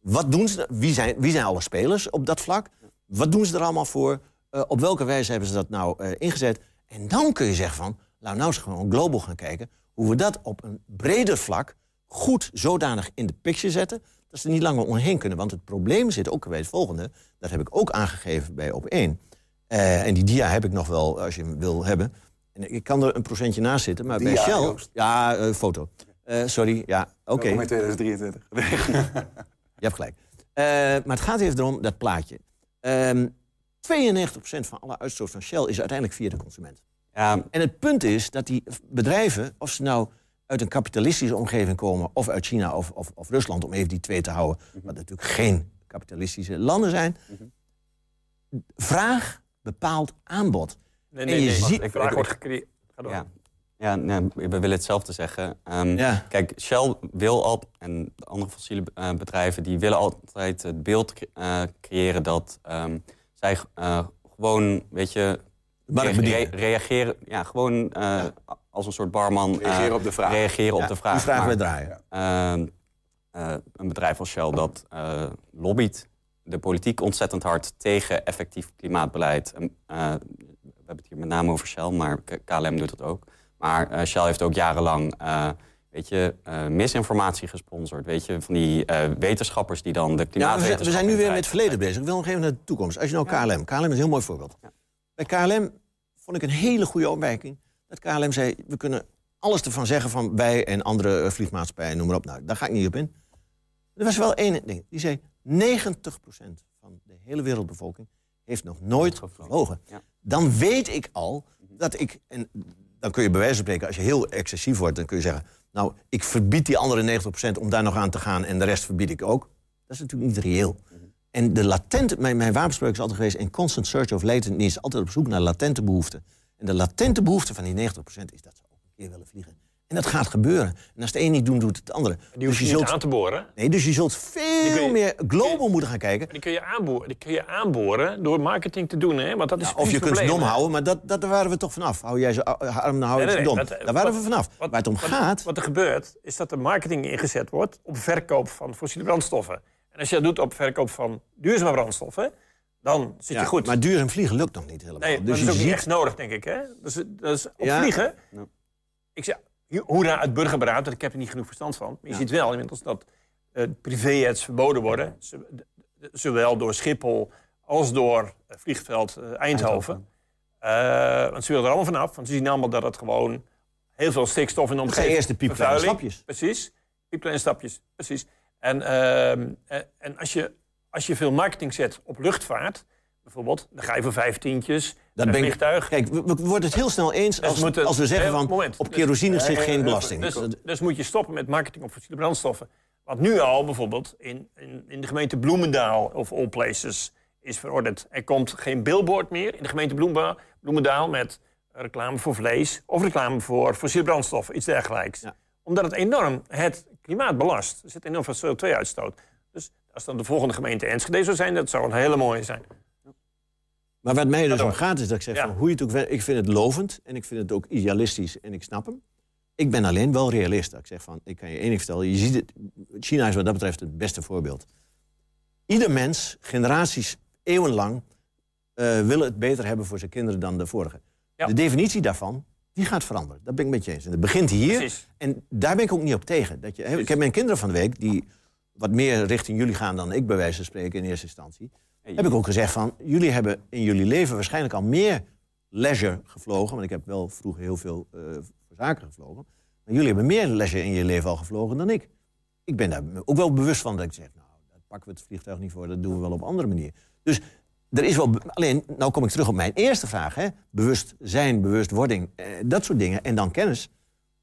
Wat doen ze? Wie zijn, wie zijn alle spelers op dat vlak? Wat doen ze er allemaal voor? Eh, op welke wijze hebben ze dat nou eh, ingezet? En dan kun je zeggen van, nou, nou eens gewoon global gaan kijken... hoe we dat op een breder vlak goed zodanig in de picture zetten... dat ze er niet langer omheen kunnen. Want het probleem zit ook bij het volgende. Dat heb ik ook aangegeven bij op 1. Eh, en die dia heb ik nog wel, als je hem wil hebben. En ik kan er een procentje naast zitten, maar bij Shell... Joost. Ja, eh, foto. Eh, sorry, ja, oké. Welkom in 2023. Je hebt gelijk. Maar het gaat even erom, dat plaatje. Ehm 92% van alle uitstoot van Shell is uiteindelijk via de consument. Ja. En het punt is dat die bedrijven, of ze nou uit een kapitalistische omgeving komen, of uit China of, of, of Rusland, om even die twee te houden, wat natuurlijk geen kapitalistische landen zijn. Vraag bepaalt aanbod. Nee, En nee, je nee. ziet- Ik vraag wordt gecreëerd. Ga door. Ja. Ja, nee, we willen hetzelfde zeggen. Ehm, Ja. Kijk, Shell wil al, en de andere fossiele eh, bedrijven, die willen altijd het beeld eh, creëren dat ehm, zij eh, gewoon, weet je, re- reageren, ja, gewoon eh, als een soort barman eh, Reageren op de vraag. reageren op de vraag. die vraag Maar, wij draaien. ehm, eh, een bedrijf als Shell dat eh, lobbyt de politiek ontzettend hard tegen effectief klimaatbeleid. Eh, we hebben het hier met name over Shell, maar KLM doet dat ook. Maar eh, Shell heeft ook jarenlang eh, weet je, eh, misinformatie gesponsord. Weet je, van die eh, wetenschappers die dan de Ja, we, klimaatwetenschap... zijn, we zijn nu weer met het verleden bezig. Ik wil nog even naar de toekomst. Als je nou KLM... KLM is een heel mooi voorbeeld. Bij KLM vond ik een hele goede opmerking... dat KLM zei, we kunnen alles ervan zeggen van wij en andere eh, vliegmaatschappijen, noem maar op. Nou, daar ga ik niet op in. Er was wel één ding. Die zei, 90% van de hele wereldbevolking heeft nog nooit gevlogen. Dan weet ik al dat ik... En dan kun je bij wijze van spreken, als je heel excessief wordt... dan kun je zeggen, nou, ik verbied die andere 90% om daar nog aan te gaan... en de rest verbied ik ook. Dat is natuurlijk niet reëel. En de latente, mijn, mijn wapenspreuk is altijd geweest... in constant search of latent needs, altijd op zoek naar latente behoeften. En de latente behoefte van die 90% is dat ze ook een keer willen vliegen. En dat gaat gebeuren. En als de een niet doet, doet het andere. Die hoef je niet aan te boren. Nee, dus je zult veel je- meer global moeten gaan kijken. Die kun je aanboren, die kun je aanboren door marketing te doen. Hè? Want dat is Ja, of je kunt ze dom houden, maar dat, dat, daar waren we toch vanaf. Hou jij ze arm, dan hou je Nee, dom. dat- daar waren wat- we vanaf. wat- Waar het om wat- gaat... Wat er gebeurt, is dat er marketing ingezet wordt op verkoop van fossiele brandstoffen. En als je dat doet op verkoop van duurzame brandstoffen, dan zit Ja, je goed. Maar duurzaam vliegen lukt nog niet helemaal. Nee, dus dat is je ook niet ziet- echt nodig, denk ik. Hè? Dus, dus op Ja. vliegen, ik zeg, hoera uit burgerberaad, want ik heb er niet genoeg verstand van. Maar je Ja. ziet wel inmiddels dat uh, privéjets verboden worden. Zowel door Schiphol als door eh, vliegveld eh, Eindhoven. Eh, want ze willen er allemaal vanaf, want ze zien allemaal dat het gewoon heel veel stikstof in de Dat omgeving... eerst de piepkleine stapjes. Precies, piepkleine stapjes, precies. En, ehm, eh, en als, je, als je veel marketing zet op luchtvaart, bijvoorbeeld, dan ga je voor vijftientjes, ik- vliegtuig. Kijk, we, we worden het heel snel eens Dus als, moeten- als we zeggen van... moment. op Dus- kerosine zit eh, geen eh, belasting. Dus, dus moet je stoppen met marketing op fossiele brandstoffen. Wat nu al bijvoorbeeld in, in, in de gemeente Bloemendaal of all places is verordend. Er komt geen billboard meer in de gemeente Bloemendaal met reclame voor vlees of reclame voor fossiele brandstoffen, iets dergelijks. Omdat het enorm het klimaat belast. Er zit enorm veel CO2-uitstoot. Dus als dan de volgende gemeente Enschede zou zijn, dat zou een hele mooie zijn. Maar wat mij dus om gaat is dat ik zeg, Ja. van, hoe je het ook ik vind het lovend en ik vind het ook idealistisch en ik snap hem. Ik ben alleen wel realist. Ik zeg van, ik kan je één ding vertellen. Je ziet het, China is wat dat betreft het beste voorbeeld. Ieder mens, generaties, eeuwenlang, eh willen het beter hebben voor zijn kinderen dan de vorige. De definitie daarvan, die gaat veranderen. Dat ben ik met je eens. En het begint hier. Precies. En daar ben ik ook niet op tegen. Dat je, ik heb mijn kinderen van de week, die wat meer richting jullie gaan dan ik bij wijze van spreken in eerste instantie. Heb ik ook gezegd van, jullie hebben in jullie leven waarschijnlijk al meer leisure gevlogen. Want ik heb wel vroeger heel veel eh, voor zaken gevlogen. Maar jullie hebben meer leisure in je leven al gevlogen dan ik. Ik ben daar ook wel bewust van dat ik zeg, nou, daar pakken we het vliegtuig niet voor. Dat doen we wel op een andere manier. Dus er is wel, alleen, nou kom ik terug op mijn eerste vraag. Hè? Bewustzijn, bewustwording, eh, dat soort dingen. En dan kennis.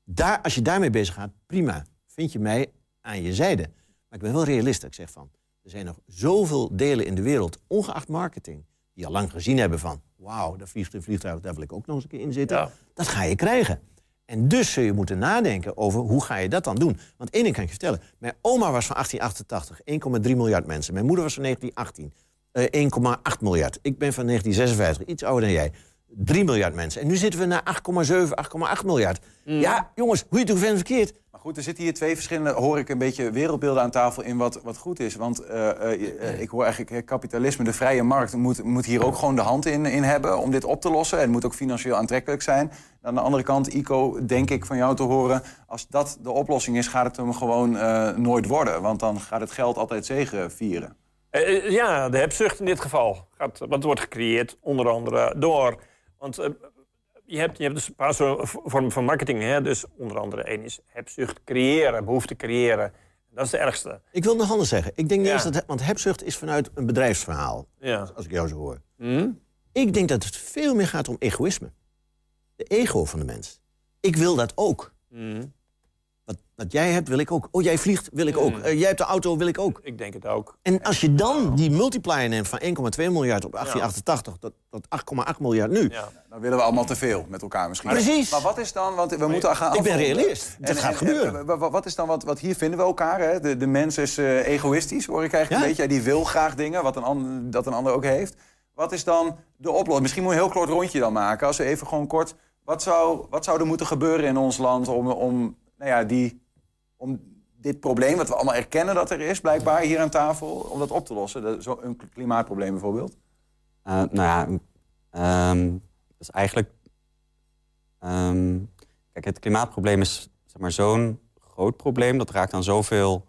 Daar, als je daarmee bezig gaat, prima. Vind je mij aan je zijde. Maar ik ben wel realist. Ik zeg van, er zijn nog zoveel delen in de wereld, ongeacht marketing, die al lang gezien hebben van, wauw, daar vliegt een vliegtuig, daar wil ik ook nog eens een keer in zitten. Dat ga je krijgen. En dus zul je moeten nadenken over hoe ga je dat dan doen. Want één ding kan ik je vertellen. Mijn oma was van 1888, 1,3 miljard mensen. Mijn moeder was van 1918, eh, 1,8 miljard. Ik ben van 1956, iets ouder dan jij. 3 miljard mensen. En nu zitten we naar 8,7, 8,8 miljard. Ja, jongens, hoe je het ook vindt verkeerd. Maar goed, er zitten hier twee verschillende, hoor ik een beetje wereldbeelden aan tafel in wat, wat goed is. Want eh, eh, eh, ik hoor eigenlijk, kapitalisme, de vrije markt, moet, moet hier ook gewoon de hand in, in hebben om dit op te lossen. En het moet ook financieel aantrekkelijk zijn. Aan de andere kant, Ico, denk ik van jou te horen, als dat de oplossing is, gaat het hem gewoon eh, nooit worden. Want dan gaat het geld altijd zegen vieren. Ja, de hebzucht in dit geval. Gaat, wat wordt gecreëerd onder andere door... Want eh, je, hebt, je hebt dus een paar soorten vormen van marketing. Hè? Dus onder andere één is hebzucht creëren, behoefte creëren. Dat is de ergste. Ik wil nog anders zeggen. Ik denk niet Ja. eens dat... Want hebzucht is vanuit een bedrijfsverhaal. Ja. Als ik jou zo hoor. Hm? Ik denk dat het veel meer gaat om egoïsme. De ego van de mens. Ik wil dat ook. Hm. Wat jij hebt, wil ik ook. Oh, jij vliegt, wil ik ook. Eh, jij hebt de auto, wil ik ook. Ik denk het ook. En als je dan die multiplier neemt van 1,2 miljard op 1888 tot, tot 8,8 miljard nu. Dan willen we allemaal te veel met elkaar misschien. Precies. Maar wat is dan, want we moeten gaan Ik ben realist. Dat gaat gebeuren. eh, wa- wa- wat is dan, wat, wat hier vinden we elkaar, hè? De, de mens is eh, egoïstisch, hoor ik eigenlijk een beetje. Die wil graag dingen, wat een ander, dat een ander ook heeft. Wat is dan de oplossing? Misschien moet je een heel kort rondje dan maken. Als we even gewoon kort... Wat zou, wat zou er moeten gebeuren in ons land om, om, nou ja, die, om dit probleem... wat we allemaal erkennen dat er is, blijkbaar, hier aan tafel... om dat op te lossen? Dat, zo, een klimaatprobleem bijvoorbeeld. Eh, nou ja, dat is eigenlijk... ehm, kijk, het klimaatprobleem is zeg maar, zo'n groot probleem. Dat raakt aan zoveel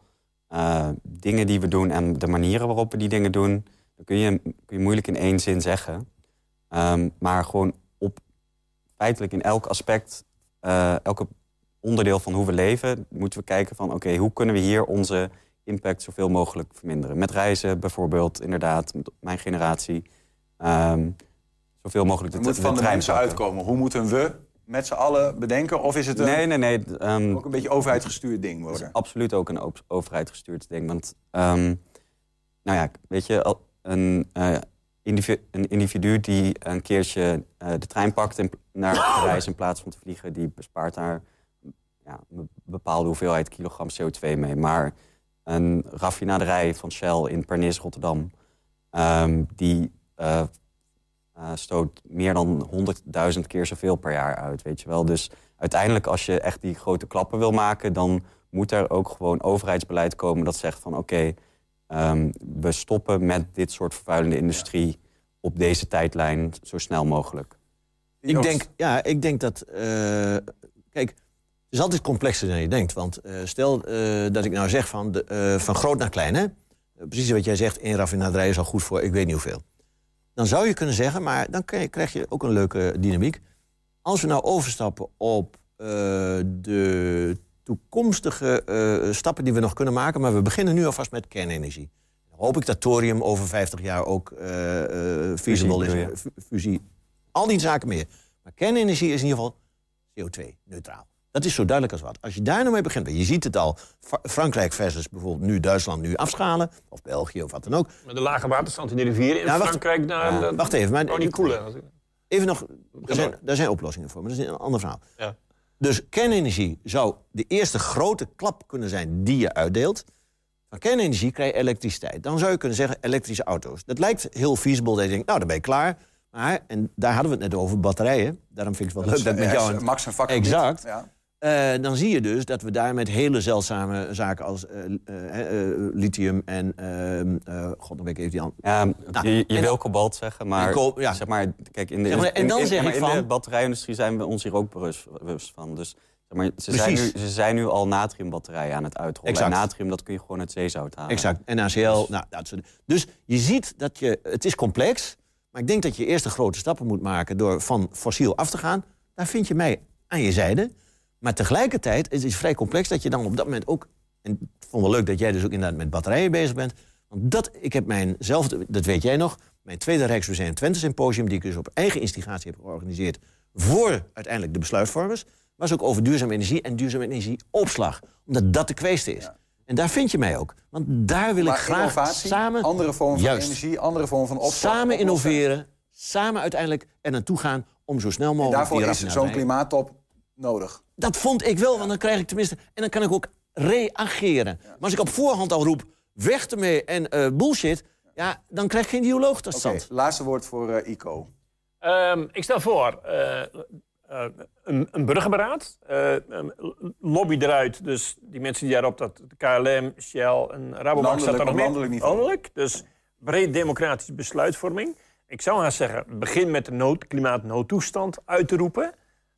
eh, dingen die we doen en de manieren waarop we die dingen doen. Dat kun je, kun je moeilijk in één zin zeggen. Ehm, maar gewoon op feitelijk in elk aspect, eh, elke onderdeel van hoe we leven, moeten we kijken van oké, hoe kunnen we hier onze impact zoveel mogelijk verminderen? Met reizen bijvoorbeeld, inderdaad, met mijn generatie. ehm, zoveel mogelijk de moet de van de trein mensen uitkomen. Hoe moeten we met z'n allen bedenken? Of is het een, Nee, nee, nee. ehm, ook een beetje overheidsgestuurd ding Het is worden? absoluut ook een op- overheid gestuurd ding. Want, ehm, nou ja, weet je, een, eh, individu, een individu die een keertje eh, de trein pakt naar Parijs in plaats van te vliegen, die bespaart daar ja, een bepaalde hoeveelheid kilogram CO2 mee. Maar een raffinaderij van Shell in Pernis, Rotterdam, ehm, die eh, eh, stoot meer dan 100.000 keer zoveel per jaar uit, weet je wel. Dus uiteindelijk, als je echt die grote klappen wil maken... dan moet er ook gewoon overheidsbeleid komen dat zegt van... oké, ehm, we stoppen met dit soort vervuilende industrie... op deze tijdlijn zo snel mogelijk. Ik denk, ja, ik denk dat. eh, kijk, het is altijd complexer dan je denkt. Want eh, stel eh, dat ik nou zeg van, de, eh, van groot naar klein, hè? Precies wat jij zegt, één raffinaderij is al goed voor ik weet niet hoeveel. Dan zou je kunnen zeggen, maar dan krijg je- ook een leuke dynamiek. Als we nou overstappen op de toekomstige stappen die we nog kunnen maken, maar we beginnen nu alvast met kernenergie. Dan hoop ik dat thorium over 50 jaar ook feasible is. Fu- Fusie, al die zaken meer. Maar kernenergie is in ieder geval CO2-neutraal. Dat is zo duidelijk als wat. Als je daar nou mee begint, je ziet het al, Fra- Frankrijk versus bijvoorbeeld nu Duitsland nu afschalen, of België of wat dan ook. Met de lage waterstand in de rivieren in wacht. Frankrijk... Naar, Ja, wacht even, maar- Oh, niet koelen. Even nog, er zijn, daar zijn oplossingen voor, maar dat is een ander verhaal. Ja. Dus kernenergie zou de eerste grote klap kunnen zijn die je uitdeelt. Van kernenergie krijg je elektriciteit. Dan zou je kunnen zeggen elektrische auto's. Dat lijkt heel feasible dat je denkt, nou, dan ben je klaar. Maar, en daar hadden we het net over, batterijen. Daarom vind ik het wel Dat leuk is, dat ik met jou... Max een vakgebied. Exact. Ja. Eh, dan zie je dus dat we daar met hele zeldzame zaken als eh, eh, lithium en... ehm, eh, God, dan weet ik even die andere... Ja, Nou, je, wil kobalt zeggen, maar, ja. zeg maar kijk, in de, Zeg maar, en in- dan in- zeg maar ik in de batterijindustrie zijn we ons hier ook bewust, van. Dus zeg maar, ze, zijn nu, ze zijn nu al natriumbatterijen aan het uitrollen. Exact. En natrium, dat kun je gewoon uit zeezout halen. Exact. En ACL. Nou, dat soort, dus je ziet dat je. Het is complex. Maar ik denk dat je eerst de grote stappen moet maken door van fossiel af te gaan. Daar vind je mij aan je zijde. Maar tegelijkertijd is het vrij complex dat je dan op dat moment ook. En ik vond wel leuk dat jij dus ook inderdaad met batterijen bezig bent. Want dat, ik heb mijn zelf, dat weet jij nog, mijn tweede Rijksmuseum Twente Symposium, die ik dus op eigen instigatie heb georganiseerd voor uiteindelijk de besluitvormers, was ook over duurzame energie en duurzame energieopslag. Omdat dat de kweeste is. En daar vind je mij ook. Want daar wil ik graag samen... andere vormen van Juist. energie, andere vormen van opslag. Samen innoveren, samen uiteindelijk er naartoe gaan om zo snel En mogelijk daarvoor die is zo'n klimaattop nodig. Dat vond ik wel, want dan krijg ik tenminste... En dan kan ik ook reageren. Maar als ik op voorhand al roep, weg ermee en eh, bullshit... Ja, dan krijg ik geen dialoog tot Oké, stand. laatste woord voor eh, ICO. Ehm, ik stel voor, eh, eh, een, een burgerberaad. eh, een lobby eruit, dus die mensen die daarop, dat de KLM, Shell en Rabobank Landelijk, staat er nog landelijk niveau. Landelijk, dus breed democratische besluitvorming. Ik zou haast zeggen, begin met de nood, klimaatnoodtoestand uit te roepen.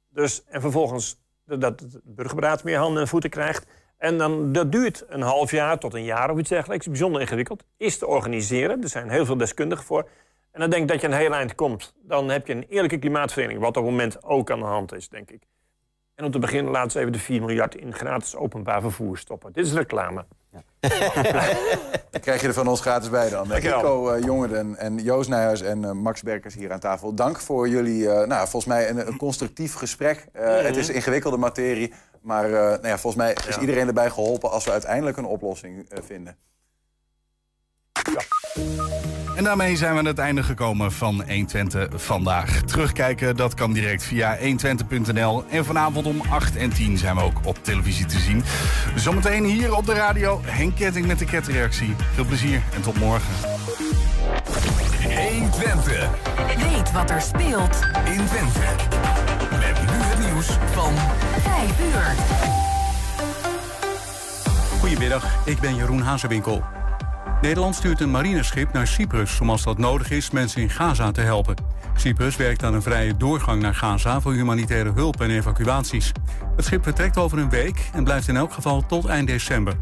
Dus, en vervolgens dat het burgerberaad meer handen en voeten krijgt. En dan, dat duurt een half jaar tot een jaar of iets dergelijks. Bijzonder ingewikkeld. Is te organiseren. Er zijn heel veel deskundigen voor. En dan denk ik dat je een heel eind komt. Dan heb je een eerlijke klimaatvereniging. Wat op het moment ook aan de hand is, denk ik. En om te beginnen laten ze even de 4 miljard in gratis openbaar vervoer stoppen. Dit is reclame. Dan krijg je er van ons gratis bij dan. Eh, Dankjewel. Ico uh, Jongerden en Joost Nijhuis en eh, Max Berkers hier aan tafel. Dank voor jullie, eh, nou, volgens mij een, een constructief gesprek. Eh, Mhm. Het is ingewikkelde materie. Maar nou ja, volgens mij is iedereen erbij geholpen als we uiteindelijk een oplossing vinden. Ja. En daarmee zijn we aan het einde gekomen van 120 vandaag. Terugkijken, dat kan direct via 120.nl. En vanavond om 8 en 10 zijn we ook op televisie te zien. Zometeen hier op de radio Henk Ketting met de ketreactie. Veel plezier en tot morgen. 120. Weet wat er speelt in Twente. Met nu het nieuws van 5 uur. Goedemiddag, ik ben Jeroen Hazewinkel. Nederland stuurt een marineschip naar Cyprus om als dat nodig is mensen in Gaza te helpen. Cyprus werkt aan een vrije doorgang naar Gaza voor humanitaire hulp en evacuaties. Het schip vertrekt over een week en blijft in elk geval tot eind december.